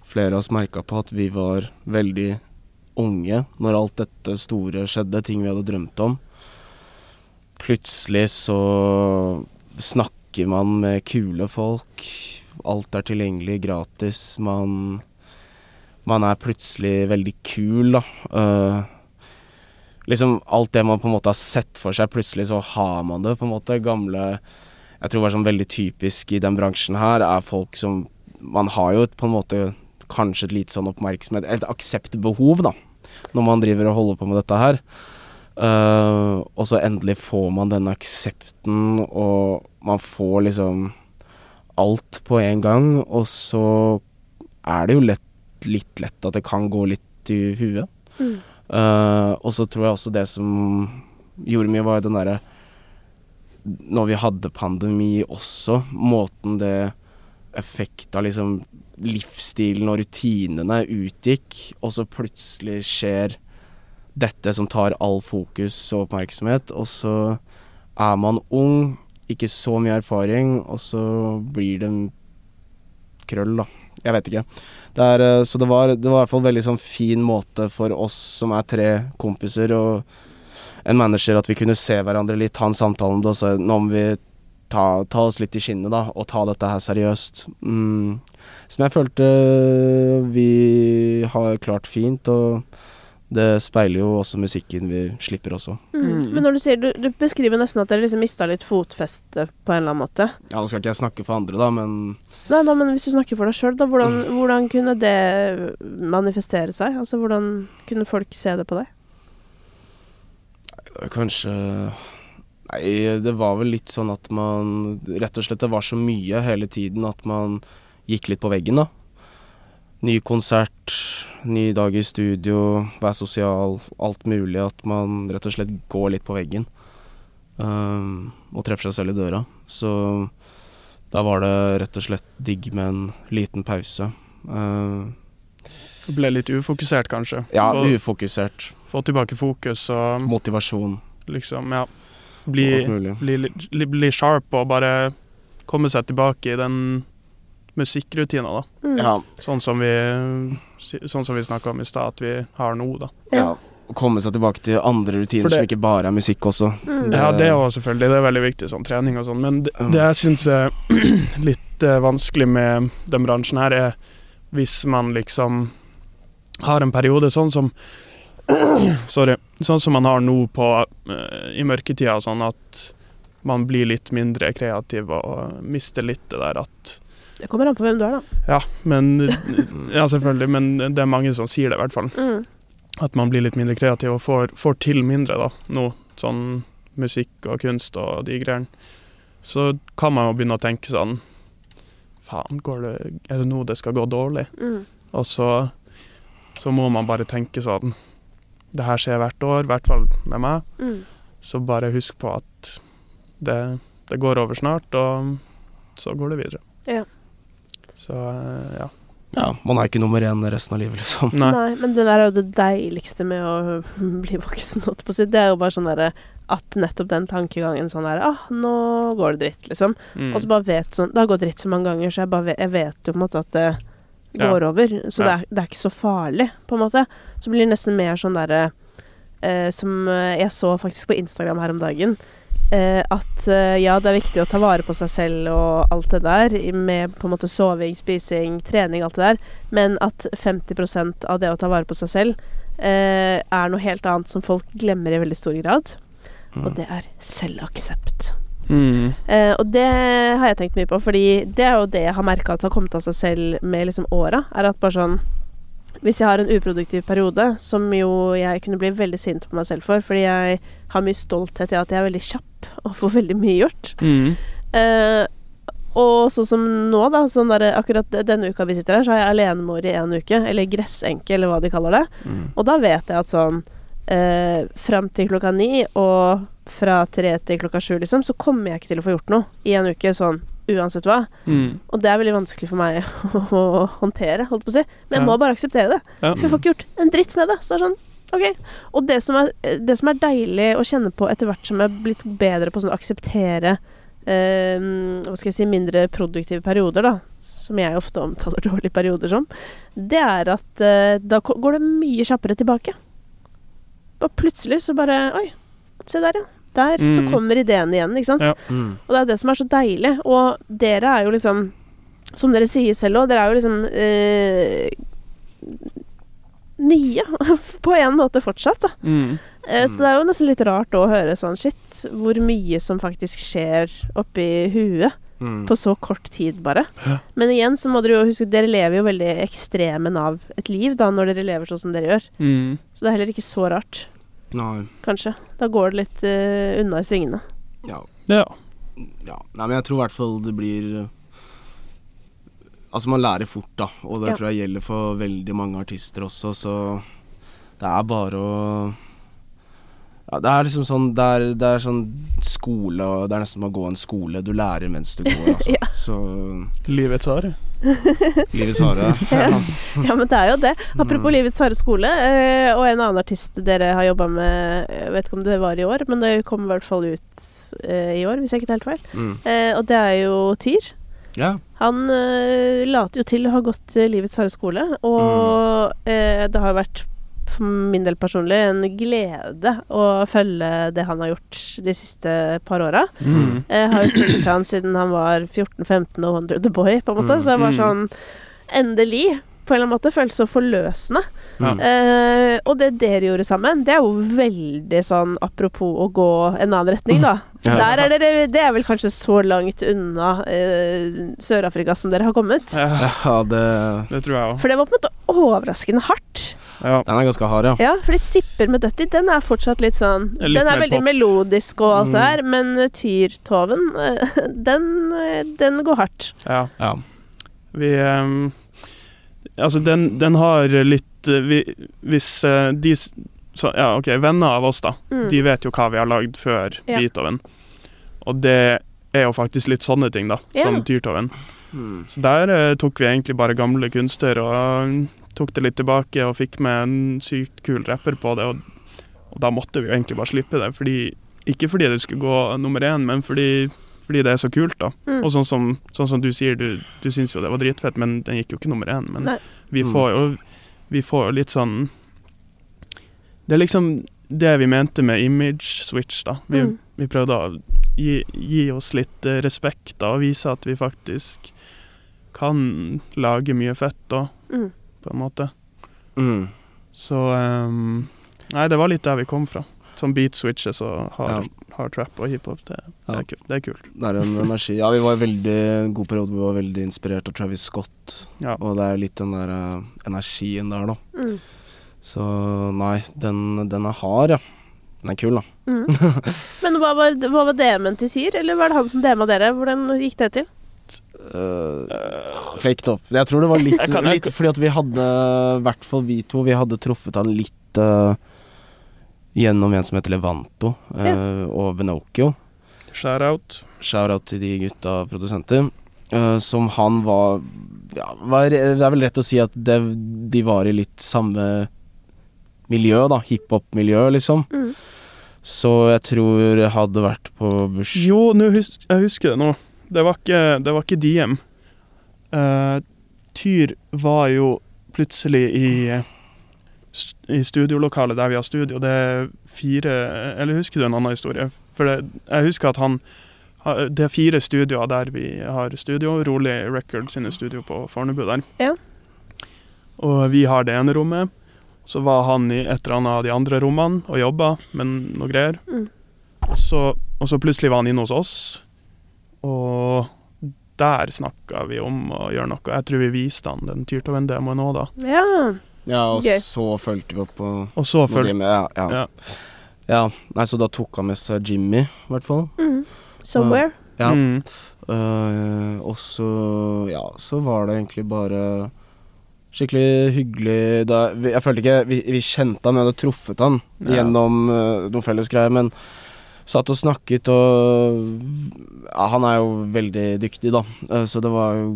flere av oss merka på, at vi var veldig unge når alt dette store skjedde, ting vi hadde drømt om. Plutselig så snakker man med kule folk. Alt er tilgjengelig, gratis. Man, man er plutselig veldig kul, da. Uh, liksom alt det man på en måte har sett for seg, plutselig så har man det. på en måte Gamle Jeg tror det er sånn veldig typisk i den bransjen her, er folk som Man har jo et, på en måte kanskje et lite sånn oppmerksomhet Et akseptbehov, da, når man driver og holder på med dette her. Eh, og så endelig får man den aksepten, og man får liksom alt på en gang, og så er det jo lett, litt lett at det kan gå litt i huet. Mm. Uh, og så tror jeg også det som gjorde mye, var den derre Når vi hadde pandemi også, måten det effekta liksom livsstilen og rutinene utgikk, og så plutselig skjer dette som tar all fokus og oppmerksomhet, og så er man ung, ikke så mye erfaring, og så blir det en krøll, da. Jeg vet ikke. Det er, eh, så det var, det var i hvert fall veldig sånn fin måte for oss som er tre kompiser og en manager, at vi kunne se hverandre litt, ha en samtale om det, og så nå må vi ta, ta oss litt i skinnet, da, og ta dette her seriøst. Mm. Som jeg følte vi har klart fint, og det speiler jo også musikken vi slipper også. Mm. Mm. Men når du sier Du, du beskriver nesten at dere liksom mista litt fotfeste på en eller annen måte. Ja, nå skal ikke jeg snakke for andre, da, men Nei, da, men hvis du snakker for deg sjøl, da, hvordan, hvordan kunne det manifestere seg? Altså, hvordan kunne folk se det på deg? Kanskje Nei, det var vel litt sånn at man Rett og slett det var så mye hele tiden at man gikk litt på veggen, da. Ny konsert, ny dag i studio, være sosial, alt mulig. At man rett og slett går litt på veggen. Um, og treffer seg selv i døra. Så da var det rett og slett digg med en liten pause. Uh, Ble litt ufokusert, kanskje. ja, få, ufokusert. få tilbake fokus og Motivasjon. liksom, ja Bli, bli, bli, bli sharp og bare komme seg tilbake i den musikkrutina, da. Mm. Ja, Sånn som vi, sånn som vi snakka om i stad, at vi har nå, da. ja. Å komme seg tilbake til andre rutiner det- som ikke bare er musikk også. Mm. Det- Ja, det òg, selvfølgelig. Det er veldig viktig, sånn trening og sånn. Men det, det jeg syns er litt uh, vanskelig med den bransjen her, er hvis man liksom har en periode sånn som Sorry. Sånn som man har nå på uh, i mørketida, sånn at man blir litt mindre kreativ og mister litt det der at Det kommer an på hvem du er, da. Ja, men Ja, selvfølgelig, men det er mange som sier det, i hvert fall. Mm. At man blir litt mindre kreativ og får, får til mindre, da, nå. Sånn musikk og kunst og de greiene. Så kan man jo begynne å tenke sånn Faen, går det, er det nå det skal gå dårlig? Mm. Og så, så må man bare tenke sånn Det her skjer hvert år, i hvert fall med meg. Mm. Så bare husk på at det, det går over snart, og så går det videre. Ja. Så eh, ja. Ja, man er ikke nummer én resten av livet, liksom. Nei. Nei, men det der er jo det deiligste med å bli voksen, holdt på å si. Det er jo bare sånn derre at nettopp den tankegangen sånn der Ah, nå går det dritt, liksom. Mm. Og så bare vet sånn Det har gått dritt så mange ganger, så jeg bare vet, jeg vet jo på en måte at det Ja. går over. Så det, er, det er ikke så farlig, på en måte. Så blir det nesten mer sånn derre eh, Som eh, jeg så faktisk på Instagram her om dagen. Eh, at eh, ja, det er viktig å ta vare på seg selv og alt det der, med på en måte soving, spising, trening, alt det der, men at 50% av det å ta vare på seg selv eh, er noe helt annet som folk glemmer i veldig stor grad. Mm. Og det er selvaksept. Mm. Eh, og det har jeg tenkt mye på, fordi det er jo det jeg har merka at har kommet av seg selv med liksom åra. Er at bare sånn Hvis jeg har en uproduktiv periode, som jo jeg kunne bli veldig sint på meg selv for, fordi jeg har mye stolthet i at jeg er veldig kjapp og får veldig mye gjort. Mm. Eh, og sånn som nå, da, sånn der, akkurat denne uka vi sitter her, så har jeg alenemor i en uke. Eller gressenke, eller hva de kaller det. Mm. Og da vet jeg at sånn eh, Fram til klokka ni og fra tre til klokka sju, liksom, så kommer jeg ikke til å få gjort noe i en uke. Sånn uansett hva. Mm. Og det er veldig vanskelig for meg å håndtere, holdt på å si. Men jeg Ja. må bare akseptere det. Ja. For jeg får ikke gjort en dritt med det. Så det er sånn OK. Og det som er, det som er deilig å kjenne på etter hvert som jeg er blitt bedre på sånn å akseptere eh, hva skal jeg si, mindre produktive perioder, da, som jeg ofte omtaler dårlige perioder som, det er at eh, da går det mye kjappere tilbake. Bare plutselig så bare Oi, se der, ja. Der så Mm. kommer ideen igjen, ikke sant. Ja. Mm. Og det er det som er så deilig. Og dere er jo liksom Som dere sier selv òg, dere er jo liksom eh, nye på en måte fortsatt, da. Mm. Eh, Så det er jo nesten litt rart å høre sånn shit, hvor mye som faktisk skjer oppi huet Mm. på så kort tid, bare. Ja. Men igjen så må dere jo huske dere lever jo veldig ekstremen av et liv, da, når dere lever sånn som dere gjør. Mm. Så det er heller ikke så rart, Nei. kanskje. Da går det litt uh, unna i svingene. Ja. Ja. ja. Nei, men jeg tror i hvert fall det blir eh, Altså, man lærer fort, da. Og det Ja. tror jeg gjelder for veldig mange artister også, så det er bare å ja, Det er liksom sånn Det er, det er sånn skole Det er nesten som å gå en skole. Du lærer mens du går, altså. Ja. Så Livets harde. livets harde. Ja. Ja, men det er jo det. Apropos Livets harde skole, eh, og en annen artist dere har jobba med, jeg vet ikke om det var i år, men det kom i hvert fall ut eh, i år, hvis jeg ikke tar helt feil. Mm. Eh, og det er jo Tyr. Ja. Han eh, later jo til å ha gått Livets harde skole, og eh, det har jo vært for min del personlig en glede å følge det han har gjort de siste par åra. Mm. Jeg har jo fulgt han siden han var 14-15 og Wonder the Boy, på en måte. Mm, Så det var mm. sånn Endelig, på en eller annen måte. Føles så forløsende. Ja. Eh, og det dere gjorde sammen, det er jo veldig sånn apropos å gå en annen retning, da. Ja. Der er dere Det er vel kanskje så langt unna eh, Sør-Afrika som dere har kommet. Ja, ja, det det tror jeg òg. For det var på en måte overraskende hardt. Ja. Den er ganske hard, ja. Ja, fordi Sipper med Dutty, den er fortsatt litt sånn Litt Den er veldig pop. melodisk og alt det Mm. der, men eh, Tyrtoven, eh, den, eh, den går hardt. ja. ja. Vi um, Altså, den, den har litt vi, Hvis uh, de så, Ja, OK, venner av oss, da. Mm. De vet jo hva vi har lagd før Ja. Beethoven. Og det er jo faktisk litt sånne ting, da, Ja. som Tyrtoven. Mm. Så der eh, tok vi egentlig bare gamle kunster og eh, tok det litt tilbake og fikk med en sykt kul rapper på det. Og, og da måtte vi jo egentlig bare slippe det. Fordi, ikke fordi det skulle gå nummer én, men fordi, fordi det er så kult. da. Mm. Og sånn som, sånn som du sier, du, du syns jo det var dritfett, men den gikk jo ikke nummer én. Men vi Mm. får jo vi får jo litt sånn Det er liksom det vi mente med image switch, da. Vi, Mm. vi prøvde å gi, gi oss litt eh, respekt da, og vise at vi faktisk kan lage mye fett da, Mm. på en måte. Mm. Så um, Nei, det var litt der vi kom fra. Som beat switches og hard, Ja. hard trap og hiphop. Det, det, Ja. det er kult. Det er en energi. Ja, vi var i veldig en god periode hvor vi var veldig inspirert av Travis Scott. Ja. Og det er litt den der uh, energien der, da. Mm. Så nei, den, den er hard, ja. Den er kul, da. Mm. Men hva var, hva var DM-en til Syr, eller var det han som DM-a dere? Hvordan gikk det til? Uh, Faked opp. Jeg tror det var litt, kan- litt fordi at vi hadde, i hvert fall vi to, vi hadde truffet han litt uh, gjennom en som heter Levanto eh, og Benocchio. Shout out. Shout-out til de gutta produsenter. Uh, som han var, ja, var Det er vel rett å si at det, de var i litt samme miljø, da. Hiphop-miljø, liksom. Mm. Så jeg tror jeg hadde vært på bursdag Jo, nå hus jeg husker det nå. Det var ikke, det var ikke Diem. Uh, Tyr var jo plutselig i, eh, i studiolokalet der vi har studio. Det er fire Eller husker du en annen historie? For det, jeg husker at han Det er fire studioer der vi har studio. Rolig Records sine studio på Fornebu der. Ja. Og vi har det ene rommet. Så var han i et eller annet av de andre rommene og jobba med noe greier. Mm. Og så og så plutselig var han inne hos oss, og der snakka vi om å gjøre noe. Jeg tror vi viste han den Tyrtoven-demoen òg, da. Ja. Ja, og Gøy. så fulgte vi opp på Og så noe de med, ja, ja. Ja. ja. Nei, så da tok han med seg Jimmy, i hvert fall. Mm. Somewhere. Ja. Mm. Uh, og så Ja, så var det egentlig bare skikkelig hyggelig da, vi, Jeg følte ikke vi, vi kjente han, vi hadde truffet han Ja. gjennom uh, noen felles greier, men satt og snakket og Ja, han er jo veldig dyktig, da, Eh, så det var jo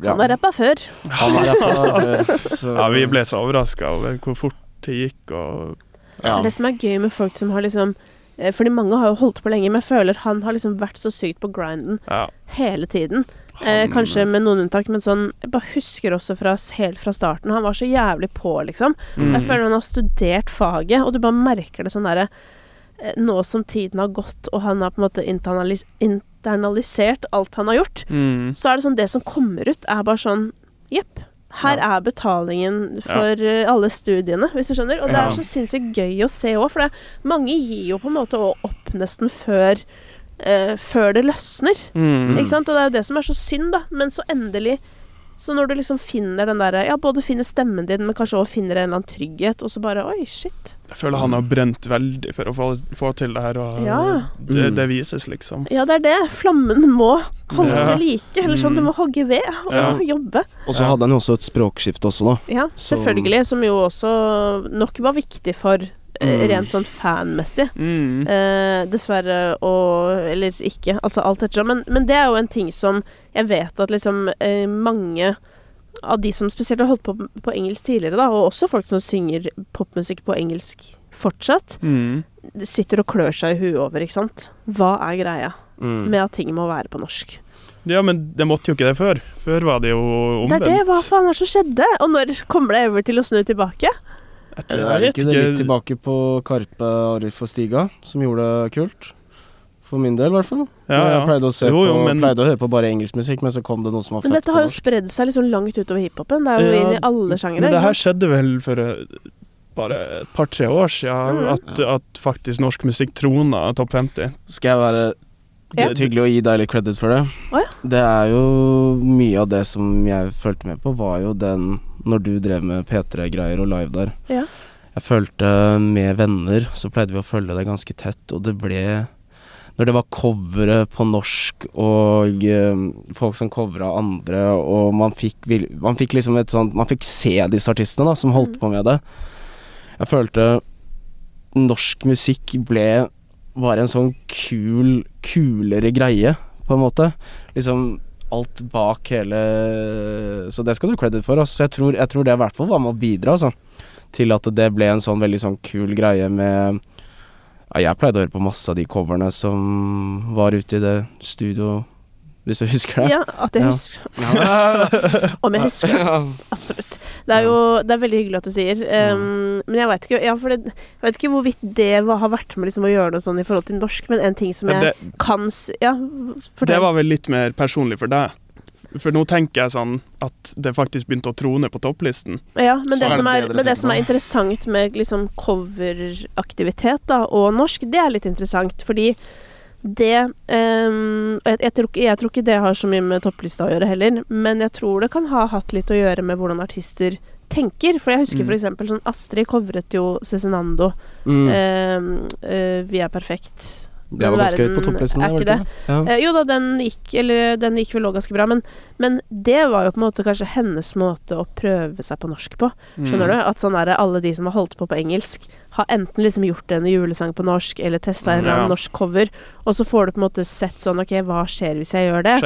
ja, Han har rappa før. han har rappa før, så Ja, vi ble så overraska over hvor fort det gikk, og ja. Det som er gøy med folk som har liksom eh, Fordi mange har jo holdt på lenge, men jeg føler han har liksom vært så sykt på grinden ja. hele tiden. Eh, kanskje med noen unntak, men sånn Jeg bare husker også fra helt fra starten. Han var så jævlig på, liksom. Mm. Jeg føler han har studert faget, og du bare merker det sånn derre Nå som tiden har gått, og han har på en måte internalis internalisert alt han har gjort, Mm. så er det sånn Det som kommer ut, er bare sånn Jepp. Her Ja. er betalingen for ja. alle studiene, hvis du skjønner. Og det er så sinnssykt gøy å se òg, for det, mange gir jo på en måte opp nesten før eh, før det løsner. Mm. Ikke sant? Og det er jo det som er så synd, da. Men så endelig Så når du liksom finner den derre Ja, både finner stemmen din, men kanskje også finner en eller annen trygghet, og så bare Oi, shit. Jeg føler han har brent veldig for å få, få til det her, og Ja. det, Mm. det vises, liksom. Ja, det er det. Flammen må holdes Ja. ved like. Eller sånn, du Mm. må hogge ved og Ja. jobbe. Og så hadde han jo også et språkskifte også, da. Ja, selvfølgelig. Som jo også nok var viktig for eh, Mm. rent sånn fanmessig. Mm. Eh, dessverre og Eller ikke, altså alt ettersom. Men, men det er jo en ting som jeg vet at liksom eh, mange av de som spesielt har holdt på på engelsk tidligere, da, og også folk som synger popmusikk på engelsk fortsatt, Mm. sitter og klør seg i huet over, ikke sant. Hva er greia Mm. med at ting må være på norsk? Ja, men det måtte jo ikke det før. Før var det jo Det omvendt. er det, hva faen er det som skjedde? Og når kommer det over til å snu tilbake? Jeg, tror- Er jeg ikke det litt tilbake på Karpe Arif og Stiga, som gjorde det kult? For min del, i hvert fall. Ja, ja. Jeg pleide å, se Jo, jo, på, men- pleide å høre på bare engelsk musikk, men så kom det noe som var Men fett dette har jo spredd seg liksom langt utover hiphopen. Det er jo Ja, inn i alle sjangere. Men det her skjedde vel for eh, bare et par-tre år siden, mm. at, at faktisk norsk musikk trona topp 50. Skal jeg være det er hyggelig å gi deg litt credit for det? Oh, ja. Det er jo mye av det som jeg fulgte med på, var jo den når du drev med P3-greier og live der. Ja. Jeg følte med venner så pleide vi å følge det ganske tett, og det ble Når det var covere på norsk og eh, folk som covra andre, og man fikk, man fikk liksom et sånt Man fikk se disse artistene da, som holdt Mm. på med det. Jeg følte norsk musikk ble bare en sånn kul, kulere greie, på en måte. Liksom alt bak hele Så det skal du ha credit for. Altså. Jeg, tror, jeg tror det i hvert fall var med å bidra altså, til at det ble en sånn veldig sånn kul greie med ja, Jeg pleide å høre på masse av de coverne som var ute i det studio, hvis du husker det. Ja, at jeg Ja. husker Om jeg husker. Ja. Absolutt. Det er jo det er veldig hyggelig at du sier. Um, men jeg vet ikke Ja, det, jeg vet ikke hvorvidt det var, har vært med liksom å gjøre noe sånn i forhold til norsk, men en ting som jeg det, kan Ja, fortell. det var vel litt mer personlig for deg. For nå tenker jeg sånn at det faktisk begynte å trone på topplisten. Ja, men det, som er, men det som er interessant med liksom coveraktivitet da, og norsk, det er litt interessant, fordi det um, jeg, jeg, tror jeg tror ikke det har så mye med topplista å gjøre heller, men jeg tror det kan ha hatt litt å gjøre med hvordan artister tenker. For jeg husker Mm. eksempel sånn Astrid covret jo Cezinando. Mm. Um, uh, vi er perfekt. Det var ganske høyt på topplisten. er ikke det det? Ja. Eh, jo da, den gikk Eller den gikk vel òg ganske bra, men, men det var jo på en måte kanskje hennes måte å prøve seg på norsk på. Skjønner Mm. du? At sånn der, alle de som har holdt på på engelsk, har enten liksom gjort en julesang på norsk, eller testa en Ja. norsk cover, og så får du på en måte sett sånn Ok, hva skjer hvis jeg gjør det?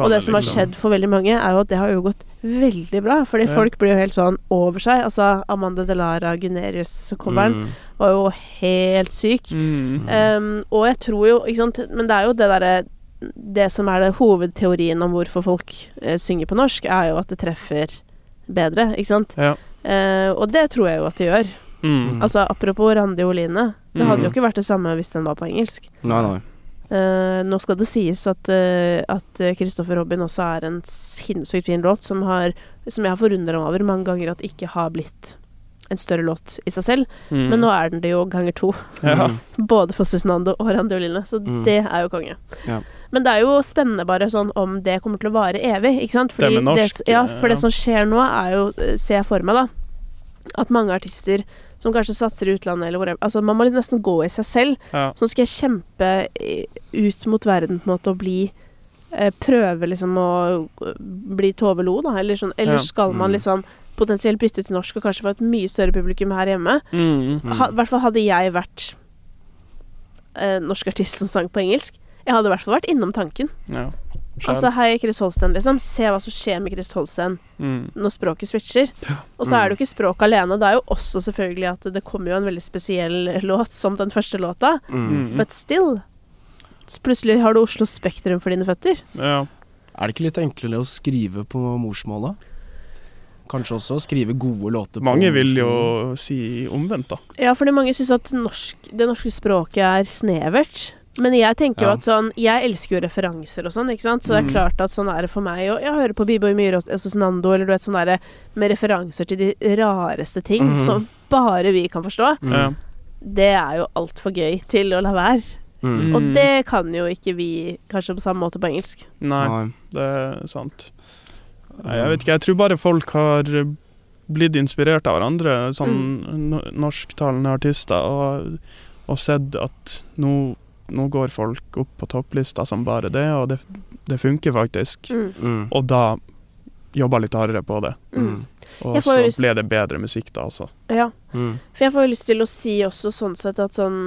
Og det som har liksom. skjedd for veldig mange, er jo at det har jo gått veldig bra. Fordi Ja. folk blir jo helt sånn over seg. Altså Amanda Delara Gunerius-coveren Mm. var jo helt syk. Mm. Um, og jeg tror jo ikke sant? Men det er jo det derre Det som er det hovedteorien om hvorfor folk eh, synger på norsk, er jo at det treffer bedre, ikke sant? Ja. Eh, og det tror jeg jo at det gjør. Mm. Altså Apropos Randi Oline. Det hadde Mm. jo ikke vært det samme hvis den var på engelsk. Nei, nei. Uh, nå skal det sies at uh, at Christopher Robin også er en sinnssykt fin låt som, har, som jeg har forundra meg over mange ganger at ikke har blitt en større låt i seg selv, Mm. men nå er den det jo ganger to. ja. Mm. Både for Cezinando og Randi Oline, så Mm. det er jo konge. Ja. Men det er jo spennende bare sånn om det kommer til å vare evig, ikke sant? Det med norsk, ja, for det som skjer nå, er jo, eh, ser jeg for meg, da, at mange artister som kanskje satser i utlandet eller whatever Altså, man må nesten gå i seg selv. ja. Så skal jeg kjempe ut mot verden på en måte og bli eh, Prøve liksom å eh, bli Tove Lo, da, eller sånn. Eller Ja. skal man Mm. liksom potensielt bytte til norsk og kanskje få et mye større publikum her hjemme? Mm. Mm. I hvert fall hadde jeg vært eh, norsk artist som sang på engelsk. Jeg hadde i hvert fall vært innom tanken. ja. Altså, hei, Chris Holsten, liksom. Se hva som skjer med Chris Holsten mm. når språket switcher. Og så er det jo ikke språk alene. Det er jo også selvfølgelig at det kommer jo en veldig spesiell låt som den første låta. Mm. Mm. But still. Plutselig har du Oslo Spektrum for dine føtter. ja. Er det ikke litt enklere å skrive på morsmålet? Kanskje også skrive gode låter på Mange vil jo si omvendt, da. Ja, fordi mange syns at norsk, det norske språket er snevert. Men jeg tenker jo Ja. at sånn Jeg elsker jo referanser og sånn, ikke sant. Så det er Mhm. klart at sånn er det for meg. Og jeg hører på B-Boy Myhre og Cezinando, eller du vet sånn derre med referanser til de rareste ting Mhm. som bare vi kan forstå. Mm. Ja. Det er jo altfor gøy til å la være. Mm. Og Mm. det kan jo ikke vi kanskje på samme måte på engelsk. Nei. det er sant. Jeg vet ikke, jeg tror bare folk har blitt inspirert av hverandre, sånn Mm. norsktalende artister, og, og sett at nå, nå går folk opp på topplista som bare det, og det, det funker faktisk. Mm. Mm. Og da jobba litt hardere på det. Mm. Og så lyst- ble det bedre musikk da også. Ja. Mm. For jeg får jo lyst til å si også sånn sett at sånn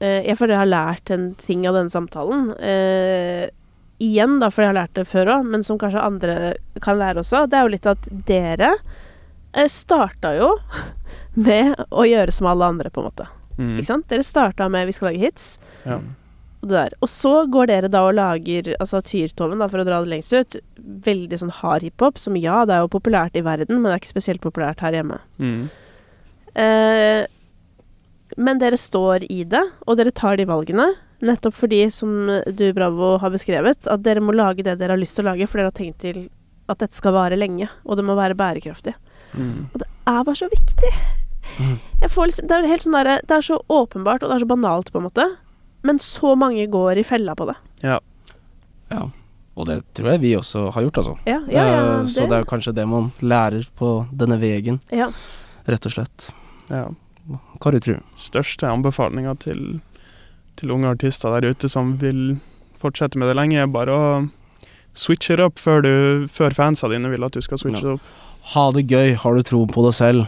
eh, Jeg føler jeg har lært en ting av denne samtalen. Eh, igjen, da, for jeg har lært det før òg, men som kanskje andre kan lære også. Det er jo litt at dere eh, starta jo med å gjøre som alle andre, på en måte. Mm. Ikke sant? Dere starta med 'Vi skal lage hits'. Ja. Og, det der. og så går dere da og lager altså Tyrtoven, da, for å dra det lengst ut, veldig sånn hard hiphop, som ja, det er jo populært i verden, men det er ikke spesielt populært her hjemme. Mm. Eh, men dere står i det, og dere tar de valgene. Nettopp fordi, som du, Bravo, har beskrevet, at dere må lage det dere har lyst til å lage, for dere har tenkt til at dette skal vare lenge, og det må være bærekraftig. Mm. Og det er bare så viktig. Mm. Jeg får liksom, det, er helt sånn der, det er så åpenbart, og det er så banalt, på en måte. Men så mange går i fella på det. Ja. Og det tror jeg vi også har gjort, altså. Ja, ja, ja. det. Så det er kanskje det man lærer på denne veien, ja. rett og slett. Ja. Hva du tror Største anbefalinga til, til unge artister der ute som vil fortsette med det lenge, er bare å switche it up før, du, før fansa dine vil at du skal switche det opp. Ha det gøy, har du tro på det selv,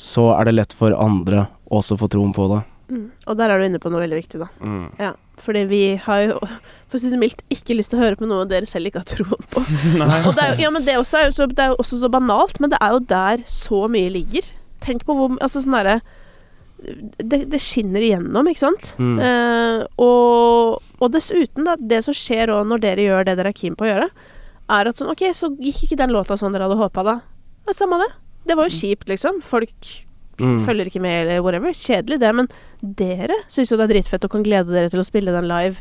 så er det lett for andre også å få troen på det. Mm. Og der er du inne på noe veldig viktig, da. Mm. Ja, fordi vi har jo, for å si det mildt, ikke lyst til å høre på noe dere selv ikke har troen på. Og det er, jo- ja, men det, også er jo så, det er jo også så banalt, men det er jo der så mye ligger. Tenk på hvor Altså sånn derre det, det skinner igjennom, ikke sant? Mm. Eh, og, og dessuten, da, det som skjer òg når dere gjør det dere er keen på å gjøre, er at sånn OK, så gikk ikke den låta sånn dere hadde håpa, da. Ja, samme det. Det var jo kjipt, liksom. Folk Mm. følger ikke med, eller whatever. Kjedelig, det, men dere syns jo det er dritfett og kan glede dere til å spille den live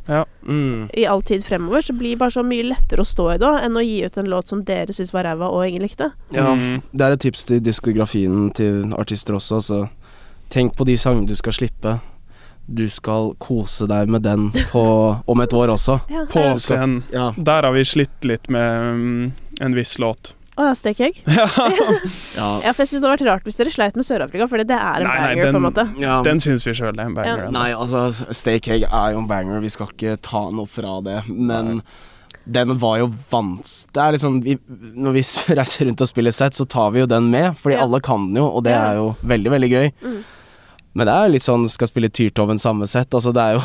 Mm. i all tid fremover. Så blir det bare så mye lettere å stå i da, enn å gi ut en låt som dere syns var ræva og ingen likte. Ja, Mm. det er et tips til diskografien til artister også, altså. tenk på de sangene du skal slippe. Du skal kose deg med den på, om et år også. Ja, På scenen. Ja. Der har vi slitt litt med um, en viss låt. Å ja, stekeegg? ja. Ja, for jeg syns det hadde vært rart hvis dere sleit med Sør-Afrika, Fordi det er en Nei, nei, banger, den- på en måte. ja. Den syns vi sjøl er en banger. Ja. Nei, altså, Steak Egg er jo en banger, vi skal ikke ta noe fra det, men den var jo vans... Det er liksom vi, Når vi reiser rundt og spiller sett, så tar vi jo den med, fordi Ja. alle kan den jo, og det Ja. er jo veldig, veldig gøy. Mm. Men det er litt sånn skal spille Tyrtoven samme sett, altså det er jo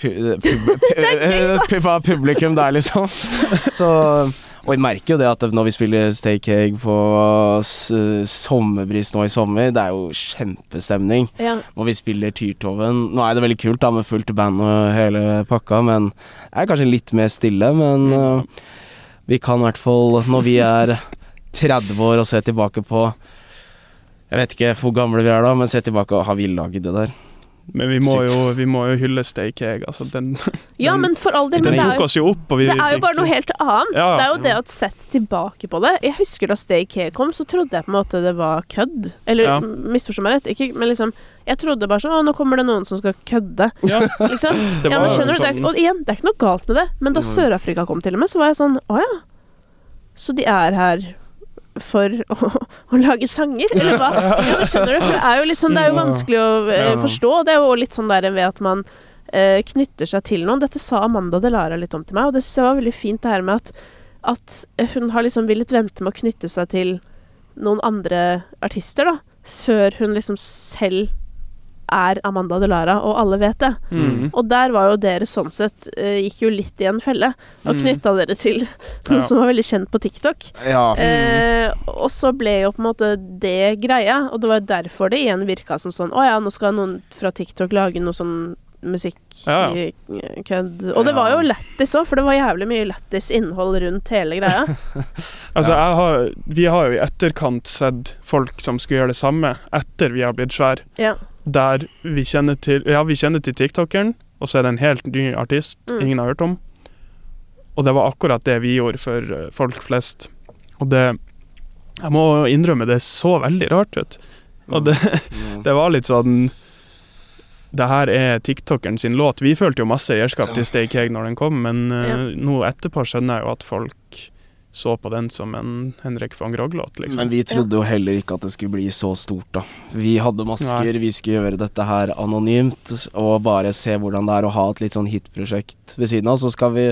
pu- pub, pu- pu- hva publikum der, liksom. Så Og jeg merker jo det at når vi spiller Egg på sommerbris nå i sommer, det er jo kjempestemning. Ja. Og vi spiller Tyrtoven. Nå er det veldig kult da med fullt band og hele pakka, men det er kanskje litt mer stille. Men uh, vi kan i hvert fall, når vi er 30 år og ser tilbake på Jeg vet ikke hvor gamle vi er da, men se tilbake og har vi lagd det der? Men vi må, jo, vi må jo hylle Stay egg Altså, den, Ja, Den- men for all del. den Men tok oss jo opp, og vi Det er jo bare noe helt annet. Ja. Det er jo det å sette tilbake på det. Jeg husker da Stay egg kom, så trodde jeg på en måte det var kødd. Eller Ja. misforstå meg rett, ikke, men liksom Jeg trodde bare sånn Å, nå kommer det noen som skal kødde. Ja, Liksom. det Ja, men skjønner du, det sånn er, Og igjen, det er ikke noe galt med det, men da Sør-Afrika kom til og med, så var jeg sånn Å ja. Så de er her for å, å lage sanger, eller hva? Ja, skjønner du? For det er jo litt sånn Det er jo vanskelig å eh, forstå. Det er jo litt sånn der ved at man eh, knytter seg til noen. Dette sa Amanda Delara litt om til meg, og det synes jeg var veldig fint det her med at, at hun har liksom villet vente med å knytte seg til noen andre artister, da, før hun liksom selv er Amanda Delara, og alle vet det. mm. Og der var jo dere sånn sett eh, Gikk jo litt i en felle og Mm. knytta dere til noen Ja. som var veldig kjent på TikTok. Ja. Eh, og så ble jo på en måte det greia, og det var derfor det igjen virka som sånn Å ja, nå skal noen fra TikTok lage noe sånn Ja. musikkødd. Og det var jo lættis òg, for det var jævlig mye lættis innhold rundt hele greia. Altså, jeg har, vi har jo i etterkant sett folk som skulle gjøre det samme etter vi har blitt svære. Ja. Der vi kjenner til Ja, vi kjenner til tiktokeren, og så er det en helt ny artist Mm. ingen har hørt om. Og det var akkurat det vi gjorde for eh, folk flest. Og det Jeg må innrømme, det så veldig rart ut. Og det, Ja. det var litt sånn Det her er tiktokeren sin låt. Vi følte jo masse eierskap Ja. til Stay Cake når den kom, men eh, Ja. nå etterpå skjønner jeg jo at folk så på den som en Henrik van Grogg-låt, liksom. Men vi trodde jo heller ikke at det skulle bli så stort, da. Vi hadde masker, vi skulle gjøre dette her anonymt, og bare se hvordan det er å ha et litt sånn hitprosjekt ved siden av. Så skal vi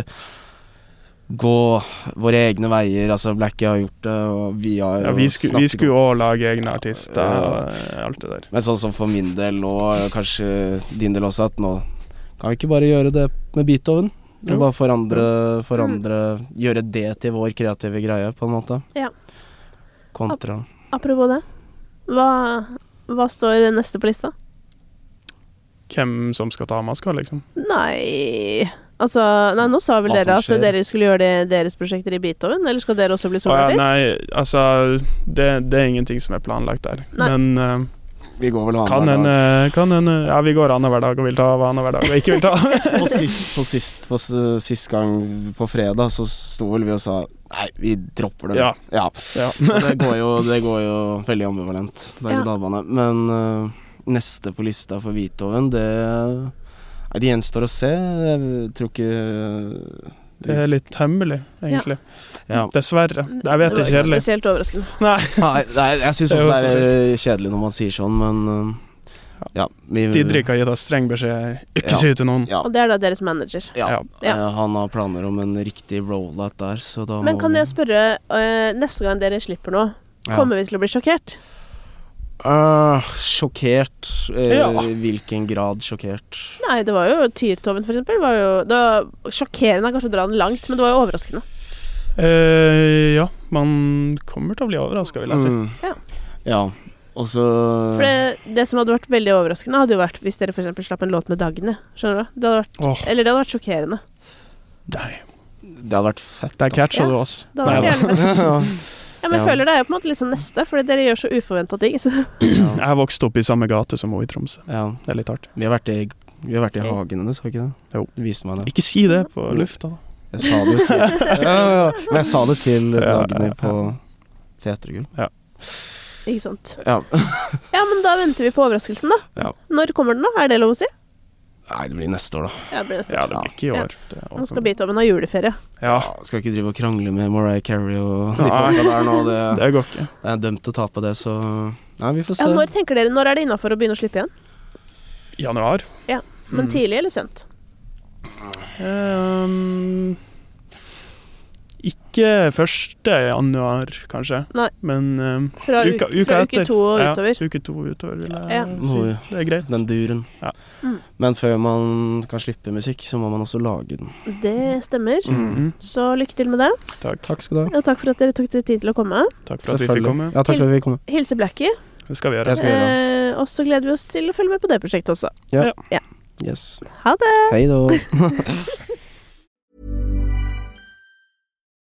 gå våre egne veier. Altså, Blackie har gjort det, og vi har ja, vi, sku, vi skulle òg lage egne artister Ja. og eh, alt det der. Men sånn som for min del nå, og kanskje din del også, at nå kan vi ikke bare gjøre det med Beethoven? Jo. Og bare forandre, forandre Gjøre det til vår kreative greie, på en måte. Ja. Kontra Apropos det. Hva, hva står neste på lista? Hvem som skal ta maska, liksom. Nei Altså, nei, nå sa vel dere at skjer. dere skulle gjøre det, deres prosjekter i Beethoven, eller skal dere også bli Å ja, nei, altså det, det er ingenting som er planlagt der. Nei. Men eh, Vi går vel kan annenhver dag. kan en, Ja, vi går annenhver dag og vil ta hva annenhver dag og ikke vil ta. På sist, på sist, på sist gang på fredag så sto vel vi og sa Nei, vi dropper det. Ja. ja. ja. Det går jo, det går jo veldig ambivalent, berg-og-dal-bane. Men uh, neste på lista for Hvithoven, det Nei, det gjenstår å se. Jeg tror ikke Det er litt hemmelig, egentlig. Ja. Dessverre. Jeg vet det er ikke kjedelig. spesielt overraskende. Nei. Nei, nei, jeg syns også det er kjedelig når man sier sånn, men øh, ja. Vi, Didrik har gitt oss streng beskjed ikke Ja. si til noen. Ja, Og det er da deres manager. ja. Ja. Eh, Han har planer om en riktig rollout der, så da Men må kan vi- jeg spørre, neste gang dere slipper noe, Ja. kommer vi til å bli sjokkert? Øh, sjokkert. Uh, Ja. Hvilken grad sjokkert? Nei, det var jo Tyrtoven, for eksempel. Var jo, det var sjokkerende er kanskje å dra den langt, men det var jo overraskende. Uh, ja, man kommer til å bli overraska, vil jeg si. Mm. Ja. ja. Og så For det, det som hadde vært veldig overraskende, hadde jo vært hvis dere eksempel slapp en låt med Dagny. Skjønner du? Det hadde vært, oh. eller det hadde vært sjokkerende. nei. Det hadde vært fett. Der catcha Ja. du oss. Det hadde Nei vært da. ja. Ja, men jeg Ja. føler det er jo på en måte liksom neste, fordi dere gjør så uforventa ting. Så. ja. Jeg vokste opp i samme gate som hun i Tromsø. ja. Det er litt artig. Vi har vært i, vi har vært i hagen hennes, har vi ikke det? Jo. Viste meg det. Ikke si det på lufta, da. Jeg sa det til ja, ja, ja. Men jeg sa det til Ja, ja, Dagny ja. på Fetergull. Ikke sant. Ja. Ja, men da venter vi på overraskelsen, da. Ja. Når kommer den, da? Er det lov å si? Nei, det blir neste år, da. Ja, det blir neste Ja, det blir ikke i år. Ja. Nå skal Beethoven ha juleferie. Ja, Skal ikke drive og krangle med Mariah Carey og de folka der nå. Det, det går ikke. det er dømt til å tape det, så Nei, vi får se. Ja, når tenker dere, når er det innafor å begynne å slippe igjen? Januar. Ja, Men Mm. tidlig eller sent? Ehm, ikke 1. januar, kanskje. Nei. Men ehm, Fra, Uka- uka fra uke etter. to og ja, utover? uke to utover, vil jeg Ja. si. Det er greit. Den duren. Ja. Mm. Men før man kan slippe musikk, så må man også lage den. Det stemmer. Mhm. Så lykke til med det. Takk. Takk skal du ha. Og takk for at dere tok dere tid til å komme. Takk for at vi fikk komme. Ja, takk for at vi kom. Hilse Blackie. Det skal vi gjøre. Gjøre. Eh, og så gleder vi oss til å følge med på det prosjektet også. Yes. Ha det! Hei da.